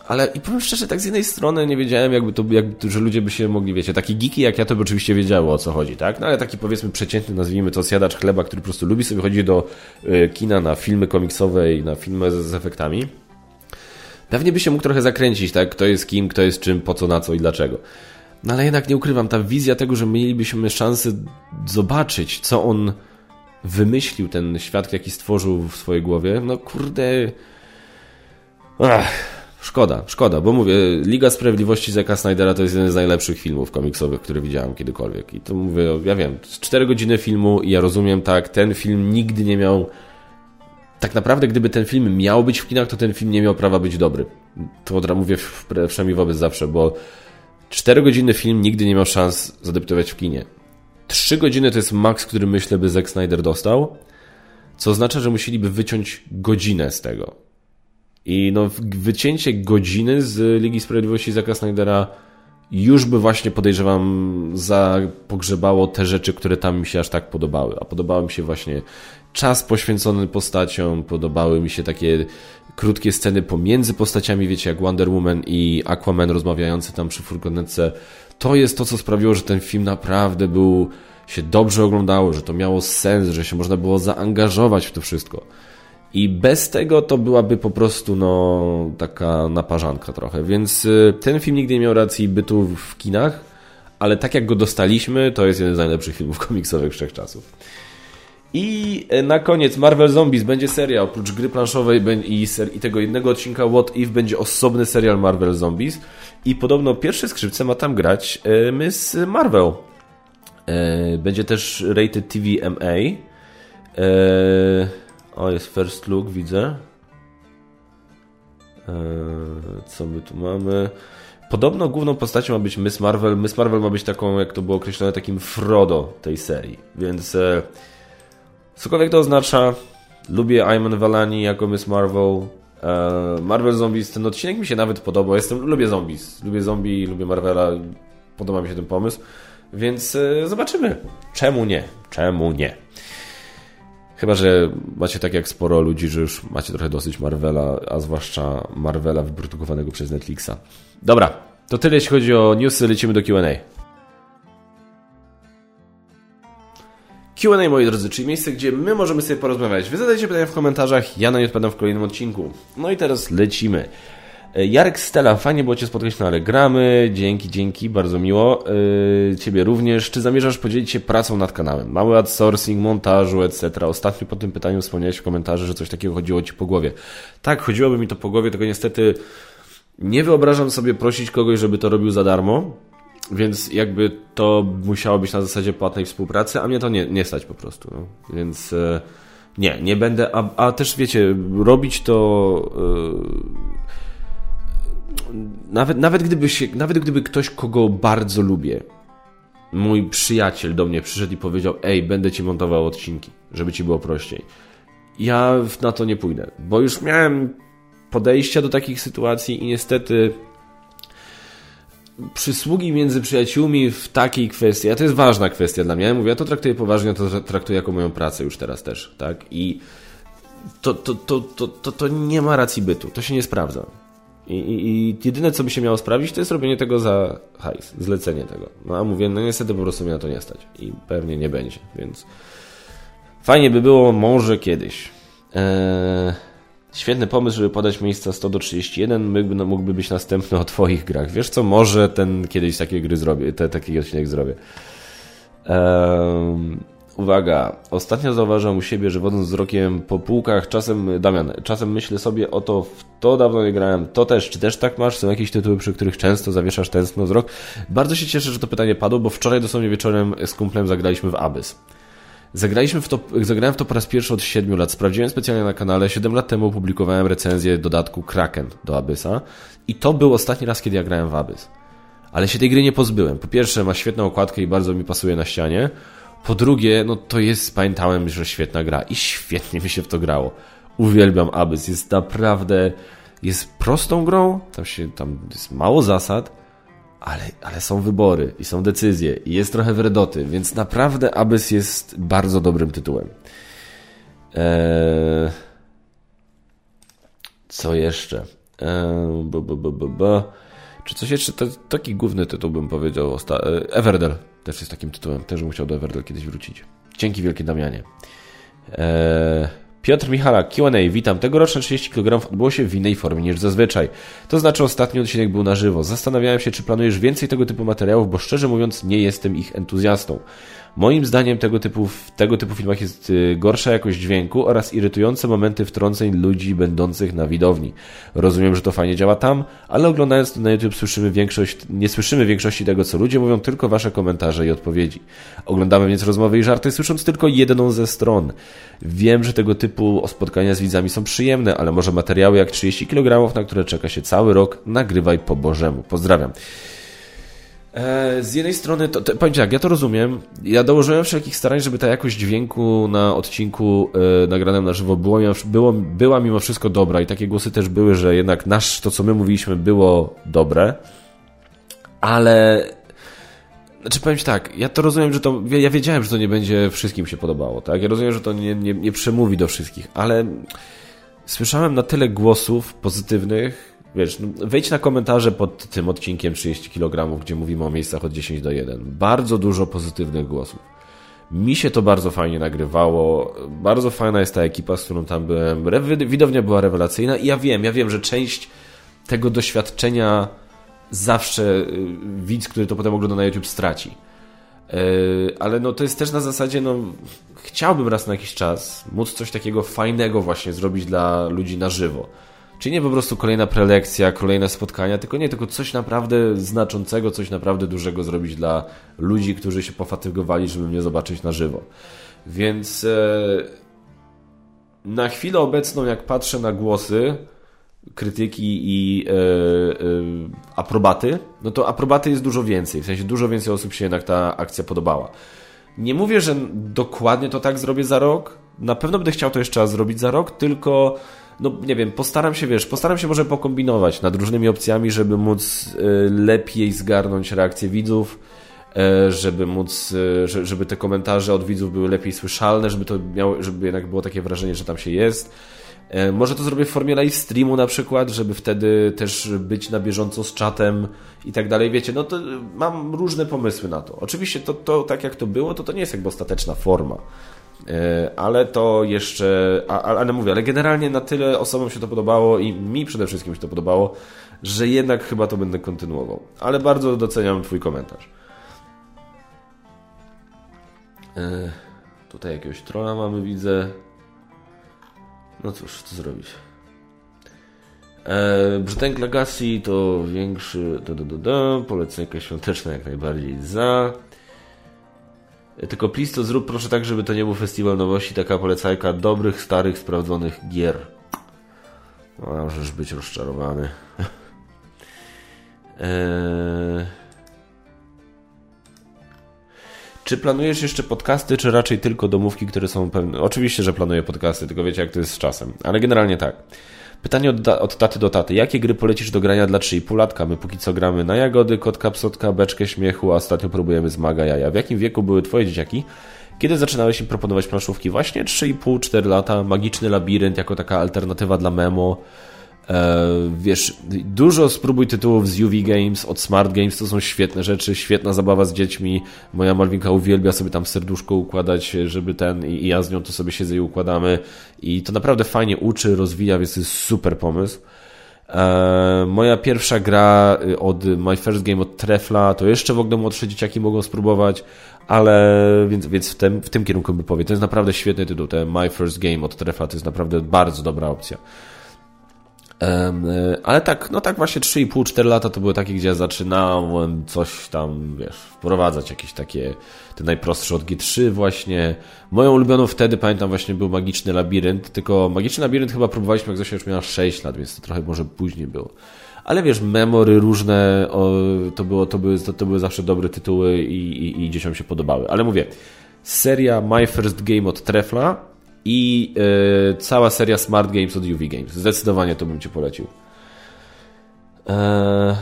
A: Ale i powiem szczerze, tak z jednej strony nie wiedziałem, jakby to, jakby, że ludzie by się mogli, wiecie, taki geeki jak ja to by oczywiście wiedziało o co chodzi, tak? No ale taki powiedzmy przeciętny, nazwijmy to zjadacz chleba, który po prostu lubi sobie chodzić do y, kina na filmy komiksowe i na filmy z, z efektami. Pewnie by się mógł trochę zakręcić, tak? Kto jest kim, kto jest czym, po co, na co i dlaczego. No ale jednak nie ukrywam, ta wizja tego, że mielibyśmy szansę zobaczyć, co on wymyślił, ten świat, jaki stworzył w swojej głowie, no kurde... Ach Szkoda, szkoda, bo mówię, Liga Sprawiedliwości Zeka Snydera to jest jeden z najlepszych filmów komiksowych, które widziałem kiedykolwiek. I to mówię, ja wiem, 4 godziny filmu i ja rozumiem tak, ten film nigdy nie miał... Tak naprawdę, gdyby ten film miał być w kinach, to ten film nie miał prawa być dobry. To od razu mówię przynajmniej wobec zawsze, bo 4 godziny film nigdy nie miał szans zadebiutować w kinie. 3 godziny to jest maks, który myślę by Zack Snyder dostał, co oznacza, że musieliby wyciąć godzinę z tego. I no, wycięcie godziny z Ligi Sprawiedliwości Zaka Snydera już by właśnie podejrzewam zapogrzebało te rzeczy, które tam mi się aż tak podobały. A podobały mi się właśnie czas poświęcony postaciom, podobały mi się takie krótkie sceny pomiędzy postaciami, wiecie, jak Wonder Woman i Aquaman rozmawiający tam przy furgonetce. To jest to, co sprawiło, że ten film naprawdę był, się dobrze oglądało, że to miało sens, że się można było zaangażować w to wszystko. I bez tego to byłaby po prostu no, taka naparzanka trochę. Więc y, ten film nigdy nie miał racji bytu w kinach, ale tak jak go dostaliśmy, to jest jeden z najlepszych filmów <laughs> komiksowych wszechczasów. I e, na koniec Marvel Zombies będzie seria, oprócz gry planszowej i, i tego jednego odcinka What If będzie osobny serial Marvel Zombies i podobno pierwsze skrzypce ma tam grać e, Miss Marvel. E, będzie też rated TV MA. O, jest first look, widzę. Co my tu mamy? Podobno główną postacią ma być Miss Marvel. Miss Marvel ma być taką, jak to było określone, takim Frodo tej serii. Więc Cokolwiek to oznacza, lubię Ayman Valani jako Miss Marvel. E, Marvel Zombies, ten odcinek mi się nawet podobał. Jestem, lubię zombies, lubię zombie, lubię Marvela, podoba mi się ten pomysł. Więc e, zobaczymy. Czemu nie? Czemu nie? Chyba, że macie tak jak sporo ludzi, że już macie trochę dosyć Marvela, a zwłaszcza Marvela wyprodukowanego przez Netflixa. Dobra, to tyle jeśli chodzi o newsy, lecimy do Q&A. Q&A, moi drodzy, czyli miejsce, gdzie my możemy sobie porozmawiać. Wy zadajcie pytania w komentarzach, ja na nie odpowiadam w kolejnym odcinku. No i teraz lecimy. E, Jarek Stella, fajnie było Cię spotkać na Alegramy. Dzięki, dzięki, bardzo miło. Yy, ciebie również. Czy zamierzasz podzielić się pracą nad kanałem? Mały outsourcing, montażu, etc. Ostatnio po tym pytaniu wspomniałeś w komentarzu, że coś takiego chodziło Ci po głowie. Tak, chodziłoby mi to po głowie, tylko niestety nie wyobrażam sobie prosić kogoś, żeby to robił za darmo. Więc jakby to musiało być na zasadzie płatnej współpracy, a mnie to nie, nie stać po prostu. No. Więc e, nie, nie będę. A, a też wiecie, robić to. E, nawet, nawet, gdyby się, nawet gdyby ktoś, kogo bardzo lubię, mój przyjaciel do mnie przyszedł i powiedział: Ej, będę ci montował odcinki, żeby ci było prościej. Ja na to nie pójdę, bo już miałem podejścia do takich sytuacji i niestety przysługi między przyjaciółmi w takiej kwestii, a to jest ważna kwestia dla mnie, ja mówię, ja to traktuję poważnie, to traktuję jako moją pracę już teraz też, tak? I to, to, to, to, to, to nie ma racji bytu, to się nie sprawdza. I, i, I, jedyne, co by się miało sprawdzić, to jest robienie tego za hajs, zlecenie tego. No a mówię, no niestety po prostu mnie na to nie stać i pewnie nie będzie, więc fajnie by było może kiedyś. Eee... Świetny pomysł, żeby podać miejsca 100 do 31 mógłby, no, mógłby być następny o Twoich grach. Wiesz co, może ten kiedyś takie gry zrobię, te, taki odcinek zrobię. Um, uwaga, ostatnio zauważam u siebie, że wodząc wzrokiem po półkach, czasem, Damian, czasem myślę sobie o to, w to dawno nie grałem, to też, czy też tak masz? Są jakieś tytuły, przy których często zawieszasz tęskno wzrok? Bardzo się cieszę, że to pytanie padło, bo wczoraj dosłownie wieczorem z kumplem zagraliśmy w Abyss. Zagraliśmy w to, zagrałem w to po raz pierwszy od 7 lat. Sprawdziłem specjalnie na kanale. 7 lat temu opublikowałem recenzję dodatku Kraken do Abyssa. I to był ostatni raz, kiedy ja grałem w Abyss. Ale się tej gry nie pozbyłem. Po pierwsze, ma świetną okładkę i bardzo mi pasuje na ścianie. Po drugie, no to jest, pamiętałem, że świetna gra. I świetnie mi się w to grało. Uwielbiam Abyss. Jest naprawdę, jest prostą grą. Tam się, tam jest mało zasad ale, ale są wybory i są decyzje i jest trochę wredoty, więc naprawdę Abyss jest bardzo dobrym tytułem. Eee... Co jeszcze? Eee... B, b, b, Czy coś jeszcze? Taki główny tytuł bym powiedział. Eee, Everdell też jest takim tytułem. Też bym chciał do Everdell kiedyś wrócić. Dzięki wielkie Damianie. Eee... Piotr Michala, Q&A, witam. Tegoroczne 30 kg odbyło się w innej formie niż zazwyczaj. To znaczy ostatni odcinek był na żywo. Zastanawiałem się, czy planujesz więcej tego typu materiałów, bo szczerze mówiąc nie jestem ich entuzjastą. Moim zdaniem tego typu, w tego typu filmach jest y, gorsza jakość dźwięku oraz irytujące momenty wtrąceń ludzi będących na widowni. Rozumiem, że to fajnie działa tam, ale oglądając to na YouTube słyszymy większość, nie słyszymy większości tego, co ludzie mówią, tylko wasze komentarze i odpowiedzi. Oglądamy więc rozmowy i żarty, słysząc tylko jedną ze stron. Wiem, że tego typu spotkania z widzami są przyjemne, ale może materiały jak 30 kg, na które czeka się cały rok, nagrywaj po Bożemu. Pozdrawiam. E, z jednej strony, to, to, powiem tak, ja to rozumiem. Ja dołożyłem wszelkich starań, żeby ta jakość dźwięku na odcinku e, nagranym na żywo było, było, była mimo wszystko dobra i takie głosy też były, że jednak nasz, to co my mówiliśmy było dobre, ale znaczy powiem Ci tak, ja to rozumiem, że to, ja wiedziałem, że to nie będzie wszystkim się podobało, tak? Ja rozumiem, że to nie, nie, nie przemówi do wszystkich, ale słyszałem na tyle głosów pozytywnych, wiesz, no, wejdź na komentarze pod tym odcinkiem 30 kg, gdzie mówimy o miejscach od 10 do 1. Bardzo dużo pozytywnych głosów. Mi się to bardzo fajnie nagrywało. Bardzo fajna jest ta ekipa, z którą tam byłem. Widownia była rewelacyjna i ja wiem, ja wiem, że część tego doświadczenia zawsze y, widz, który to potem ogląda na YouTube straci. Y, ale no to jest też na zasadzie, no chciałbym raz na jakiś czas móc coś takiego fajnego właśnie zrobić dla ludzi na żywo. Czyli nie po prostu kolejna prelekcja, kolejne spotkania, tylko nie, tylko coś naprawdę znaczącego, coś naprawdę dużego zrobić dla ludzi, którzy się pofatygowali, żeby mnie zobaczyć na żywo. Więc e, na chwilę obecną, jak patrzę na głosy, krytyki i e, e, aprobaty, no to aprobaty jest dużo więcej. W sensie dużo więcej osób się jednak ta akcja podobała. Nie mówię, że dokładnie to tak zrobię za rok. Na pewno będę chciał to jeszcze raz zrobić za rok, tylko no nie wiem, postaram się, wiesz, postaram się może pokombinować nad różnymi opcjami, żeby móc e, lepiej zgarnąć reakcje widzów, e, żeby móc, e, żeby te komentarze od widzów były lepiej słyszalne, żeby to miało, żeby jednak było takie wrażenie, że tam się jest. Może to zrobię w formie live streamu na przykład, żeby wtedy też być na bieżąco z czatem i tak dalej. Wiecie, no to mam różne pomysły na to. Oczywiście to, to tak jak to było, to to nie jest jakby ostateczna forma. E, ale to jeszcze, ale mówię, ale generalnie na tyle osobom się to podobało i mi przede wszystkim się to podobało, że jednak chyba to będę kontynuował. Ale bardzo doceniam Twój komentarz. E, tutaj jakiegoś trolla mamy, widzę. No cóż, co zrobić. E, Brzdęk Legacy to większy. Da, da, da, jak najbardziej za. Tylko please to zrób proszę tak, żeby to nie był festiwal nowości, taka polecajka dobrych, starych, sprawdzonych gier. No, możesz być rozczarowany. eee... <laughs> Czy planujesz jeszcze podcasty, czy raczej tylko domówki, które są pewne? Oczywiście, że planuję podcasty, tylko wiecie, jak to jest z czasem. Ale generalnie tak. Pytanie od, od taty do taty. Jakie gry polecisz do grania dla 3,5 latka? My póki co gramy na jagody, kotka, psotka, beczkę śmiechu, a ostatnio próbujemy z maga jaja. W jakim wieku były twoje dzieciaki? Kiedy zaczynałeś im proponować planszówki? Właśnie 3,5-4 lata, magiczny labirynt jako taka alternatywa dla memo. E, wiesz, dużo spróbuj tytułów z UV Games, od Smart Games, to są świetne rzeczy, świetna zabawa z dziećmi. Moja Malwinka uwielbia sobie tam serduszko układać, żeby ten, i ja z nią to sobie siedzę i układamy. I to naprawdę fajnie uczy, rozwija, więc to jest super pomysł. E, moja pierwsza gra od My First Game od Trefla, to jeszcze w ogóle młodsze dzieciaki mogą spróbować, ale więc, więc w, tym, w tym kierunku bym powiedział. To jest naprawdę świetny tytuł. Ten My First Game od Trefla to jest naprawdę bardzo dobra opcja. E, ale tak, no tak właśnie 3,5-4 lata to były takie, gdzie ja zaczynałem coś tam, wiesz, wprowadzać jakieś takie, te najprostsze od G3 właśnie. Moją ulubioną wtedy, pamiętam, właśnie był Magiczny Labirynt, tylko Magiczny Labirynt chyba próbowaliśmy, jak Zosia już miała 6 lat, więc to trochę może później było. Ale wiesz, memory różne, to, było, to, były, to, to były zawsze dobre tytuły i, i, i dzieciom się podobały. Ale mówię, seria My First Game od Trefla, i yy, cała seria Smart Games od UV Games. Zdecydowanie to bym Ci polecił. Eee...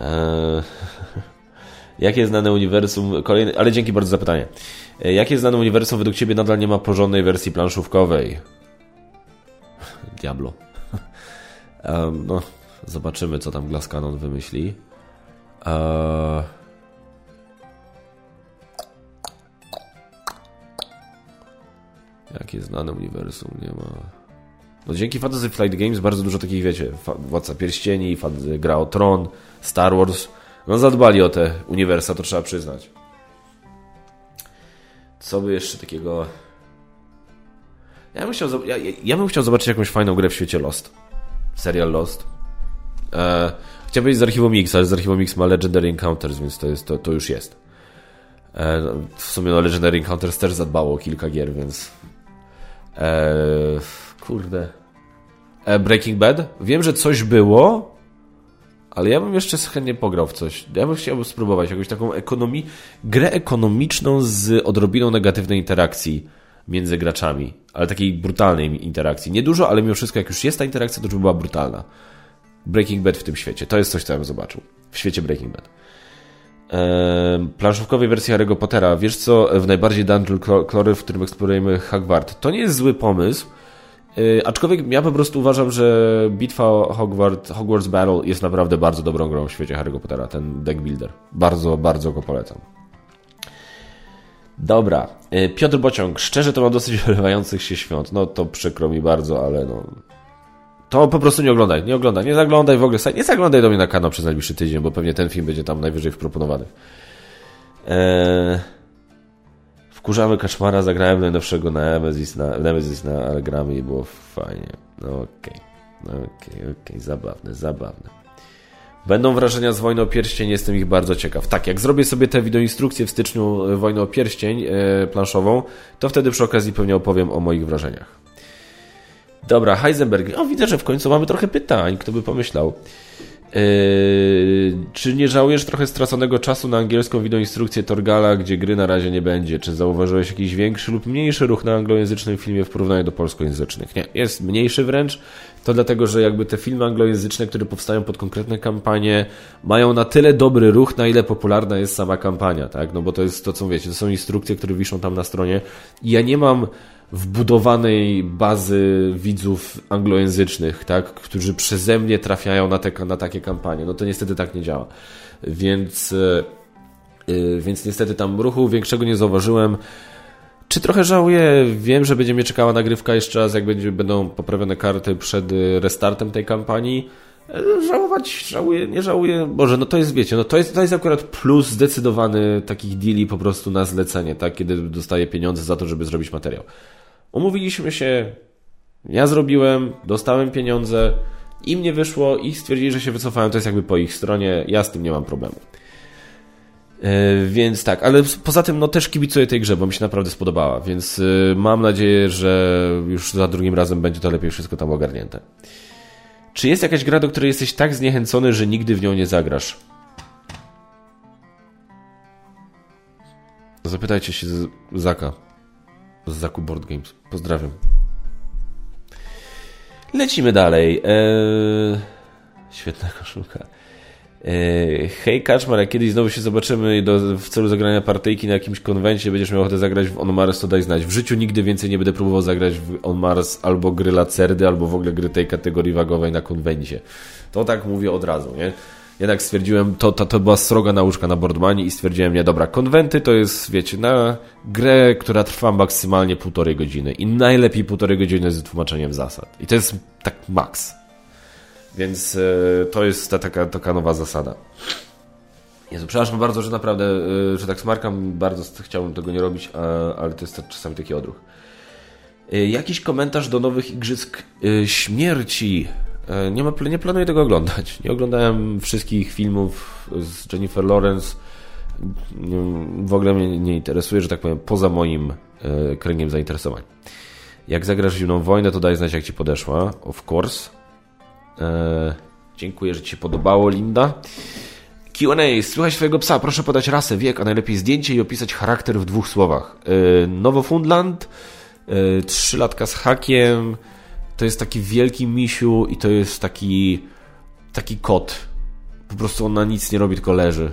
A: Eee... <laughs> Jakie znane uniwersum. Kolejny, ale dzięki bardzo za pytanie. Eee, jakie znane uniwersum według Ciebie nadal nie ma porządnej wersji planszówkowej? <laughs> Diablo. <laughs> no, zobaczymy, co tam Glass Cannon wymyśli. Eee... Jakie znane uniwersum nie ma. No dzięki Fantasy Flight Games bardzo dużo takich, wiecie, Władca Pierścieni, Gra o Tron, Star Wars, no zadbali o te uniwersa, to trzeba przyznać. Co by jeszcze takiego... Ja bym chciał, ja, ja bym chciał zobaczyć jakąś fajną grę w świecie Lost. Serial Lost. E, chciałbym być z archiwum X, ale z archiwum X ma Legendary Encounters, więc to, jest, to, to już jest. E, no, w sumie no, Legendary Encounters też zadbało o kilka gier, więc Eee, kurde. Eee, Breaking Bad? Wiem, że coś było, ale ja bym jeszcze chętnie pograł w coś. Ja bym chciał spróbować jakąś taką ekonomii, grę ekonomiczną z odrobiną negatywnej interakcji między graczami, ale takiej brutalnej interakcji. Niedużo, ale mimo wszystko, jak już jest ta interakcja, to żeby była brutalna. Breaking Bad w tym świecie. To jest coś, co ja bym zobaczył. W świecie Breaking Bad planszówkowej wersji Harry'ego Pottera. Wiesz co, w najbardziej Dungeon Clory, w którym eksplorujemy Hogwart. To nie jest zły pomysł, yy, aczkolwiek ja po prostu uważam, że bitwa Hogwart, Hogwarts Battle jest naprawdę bardzo dobrą grą w świecie Harry'ego Pottera, ten deck builder. Bardzo, bardzo go polecam. Dobra, yy, Piotr Bociąg. Szczerze to mam dosyć <laughs> wylewających się świąt. No to przykro mi bardzo, ale no... to po prostu nie oglądaj, nie oglądaj, nie zaglądaj w ogóle, nie zaglądaj do mnie na kanał przez najbliższy tydzień, bo pewnie ten film będzie tam najwyżej wproponowany. Eee, wkurzamy Kaczmara, zagrałem najnowszego na Nemesis, na, Nemesis na Allegramy i było fajnie. No okej, okay. no okej, okay, okej, okay. zabawne, zabawne. Będą wrażenia z Wojny o Pierścień, jestem ich bardzo ciekaw. Tak, jak zrobię sobie tę wideoinstrukcję w styczniu Wojny o Pierścień e, planszową, to wtedy przy okazji pewnie opowiem o moich wrażeniach. Dobra, Heisenberg. O, widzę, że w końcu mamy trochę pytań. Kto by pomyślał? Yy, czy nie żałujesz trochę straconego czasu na angielską wideoinstrukcję Torgala, gdzie gry na razie nie będzie? Czy zauważyłeś jakiś większy lub mniejszy ruch na anglojęzycznym filmie w porównaniu do polskojęzycznych? Nie, jest mniejszy wręcz. To dlatego, że jakby te filmy anglojęzyczne, które powstają pod konkretne kampanie, mają na tyle dobry ruch, na ile popularna jest sama kampania, tak? No bo to jest to, co wiecie, to są instrukcje, które wiszą tam na stronie. I ja nie mam wbudowanej bazy widzów anglojęzycznych, tak, którzy przeze mnie trafiają na, te, na takie kampanie. No to niestety tak nie działa. Więc, yy, więc niestety tam ruchu większego nie zauważyłem. Czy trochę żałuję? Wiem, że będzie mnie czekała nagrywka jeszcze raz, jak będzie, będą poprawione karty przed restartem tej kampanii. Żałować, żałuję, nie żałuję. Boże, no to jest, wiecie, no to jest, to jest akurat plus zdecydowany takich deali po prostu na zlecenie, tak? Kiedy dostaję pieniądze za to, żeby zrobić materiał. Umówiliśmy się, ja zrobiłem, dostałem pieniądze, im nie wyszło, i stwierdzili, że się wycofałem, to jest jakby po ich stronie, ja z tym nie mam problemu. Yy, więc tak, ale poza tym no też kibicuję tej grze, bo mi się naprawdę spodobała, więc yy, mam nadzieję, że już za drugim razem będzie to lepiej wszystko tam ogarnięte. Czy jest jakaś gra, do której jesteś tak zniechęcony, że nigdy w nią nie zagrasz? Zapytajcie się Zaka z Zaku Board Games. Pozdrawiam. Lecimy dalej. Eee... Świetna <laughs> koszulka. Eee... Hej Kaczmar, jak kiedyś znowu się zobaczymy do, w celu zagrania partyjki na jakimś konwencie, będziesz miał ochotę zagrać w On Mars, to daj znać. W życiu nigdy więcej nie będę próbował zagrać w On Mars albo gry Lacerdy, albo w ogóle gry tej kategorii wagowej na konwencie. To tak mówię od razu, nie? Jednak stwierdziłem, to, to, to była sroga nauczka na Boardmanie i stwierdziłem, nie, dobra, konwenty to jest, wiecie, na grę, która trwa maksymalnie półtorej godziny i najlepiej półtorej godziny z tłumaczeniem zasad. I to jest tak maks. Więc e, to jest ta, taka, taka nowa zasada. Jezu, przepraszam bardzo, że naprawdę, e, że tak smarkam, bardzo chciałbym tego nie robić, ale to jest czasami taki odruch. E, jakiś komentarz do nowych Igrzysk Śmierci nie, ma, nie planuję tego oglądać. Nie oglądałem wszystkich filmów z Jennifer Lawrence. W ogóle mnie nie interesuje, że tak powiem, poza moim e, kręgiem zainteresowań. Jak zagrasz zimną wojnę, to daj znać, jak ci podeszła. Of course. Eee, dziękuję, że ci się podobało, Linda. Q&A. Słuchaj swojego psa. Proszę podać rasę, wiek, a najlepiej zdjęcie i opisać charakter w dwóch słowach. Eee, Nowofundland. Eee, trzy latka z hakiem to jest taki wielki misiu i to jest taki taki kot. Po prostu on na nic nie robi, tylko leży.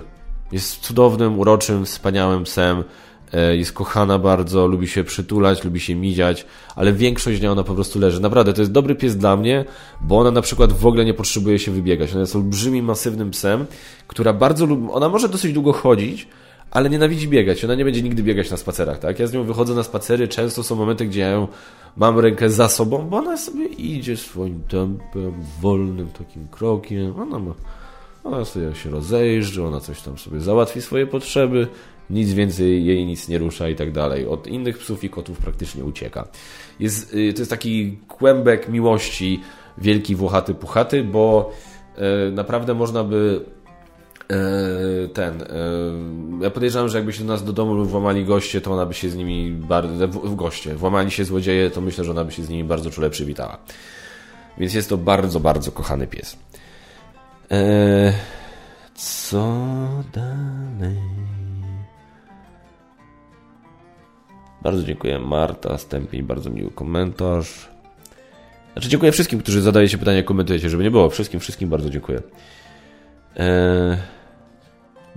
A: Jest cudownym, uroczym, wspaniałym psem. E, jest kochana bardzo, lubi się przytulać, lubi się miziać, ale większość dnia ona po prostu leży. Naprawdę, to jest dobry pies dla mnie, bo ona na przykład w ogóle nie potrzebuje się wybiegać. Ona jest olbrzymim, masywnym psem, która bardzo lubi... Ona może dosyć długo chodzić, ale nienawidzi biegać. Ona nie będzie nigdy biegać na spacerach, tak? Ja z nią wychodzę na spacery, często są momenty, gdzie ja ją mam rękę za sobą, bo ona sobie idzie swoim tempem, wolnym takim krokiem. Ona ma, ona sobie się rozejrzy, ona coś tam sobie załatwi swoje potrzeby, nic więcej jej nic nie rusza i tak dalej. Od innych psów i kotów praktycznie ucieka. Jest, y, to jest taki kłębek miłości, wielki, włochaty, puchaty, bo y, naprawdę można by ten. E, ja podejrzewam, że jakby się do nas do domu włamali goście, to ona by się z nimi bardzo. W goście, włamali się złodzieje, to myślę, że ona by się z nimi bardzo czule przywitała. Więc jest to bardzo, bardzo kochany pies. Eee, co dalej? Bardzo dziękuję Marta Stępień, bardzo miły komentarz. Znaczy dziękuję wszystkim, którzy zadajecie pytania, komentujecie, żeby nie było. Wszystkim, wszystkim bardzo dziękuję. Eee,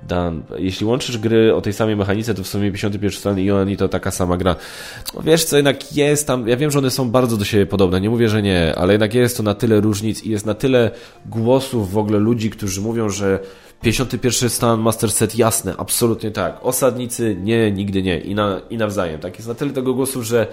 A: Dan. Jeśli łączysz gry o tej samej mechanice, to w sumie 51 stan i oni to taka sama gra. No wiesz co, jednak jest tam, ja wiem, że one są bardzo do siebie podobne, nie mówię, że nie, ale jednak jest to na tyle różnic i jest na tyle głosów w ogóle ludzi, którzy mówią, że 51 stan Master Set jasne, absolutnie tak. Osadnicy nie, nigdy nie i, na, i nawzajem. Tak jest na tyle tego głosów, że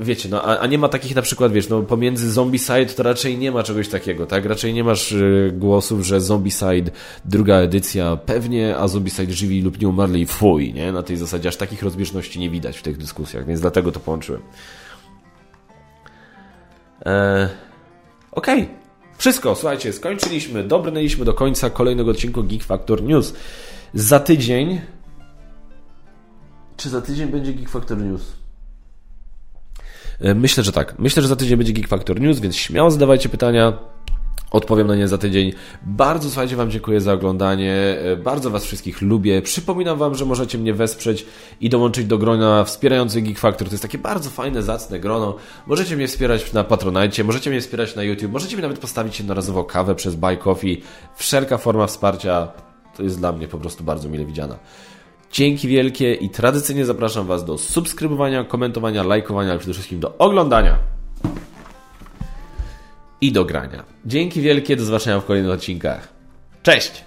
A: wiecie, no, a, a, nie ma takich na przykład, wiesz, no pomiędzy Zombicide to raczej nie ma czegoś takiego, tak? Raczej nie masz y, głosów, że Zombicide druga edycja pewnie, a Zombicide żywi lub nie umarli fuj, nie? Na tej zasadzie aż takich rozbieżności nie widać w tych dyskusjach, więc dlatego to połączyłem. Eee, Okej. Okay. Wszystko, słuchajcie, skończyliśmy, dobrnęliśmy do końca kolejnego odcinku Geek Factor News. Za tydzień... Czy za tydzień będzie Geek Factor News? E, myślę, że tak. Myślę, że za tydzień będzie Geek Factor News, więc śmiało zadawajcie pytania. Odpowiem na nie za tydzień. Bardzo słuchajcie Wam dziękuję za oglądanie. E, bardzo Was wszystkich lubię. Przypominam Wam, że możecie mnie wesprzeć i dołączyć do grona wspierających Geek Factor. To jest takie bardzo fajne, zacne grono. Możecie mnie wspierać na Patronite, możecie mnie wspierać na YouTube, możecie mi nawet postawić jednorazowo kawę przez Buy Coffee. Wszelka forma wsparcia to jest dla mnie po prostu bardzo mile widziana. Dzięki wielkie i tradycyjnie zapraszam Was do subskrybowania, komentowania, lajkowania, ale przede wszystkim do oglądania i do grania. Dzięki wielkie, do zobaczenia w kolejnych odcinkach. Cześć!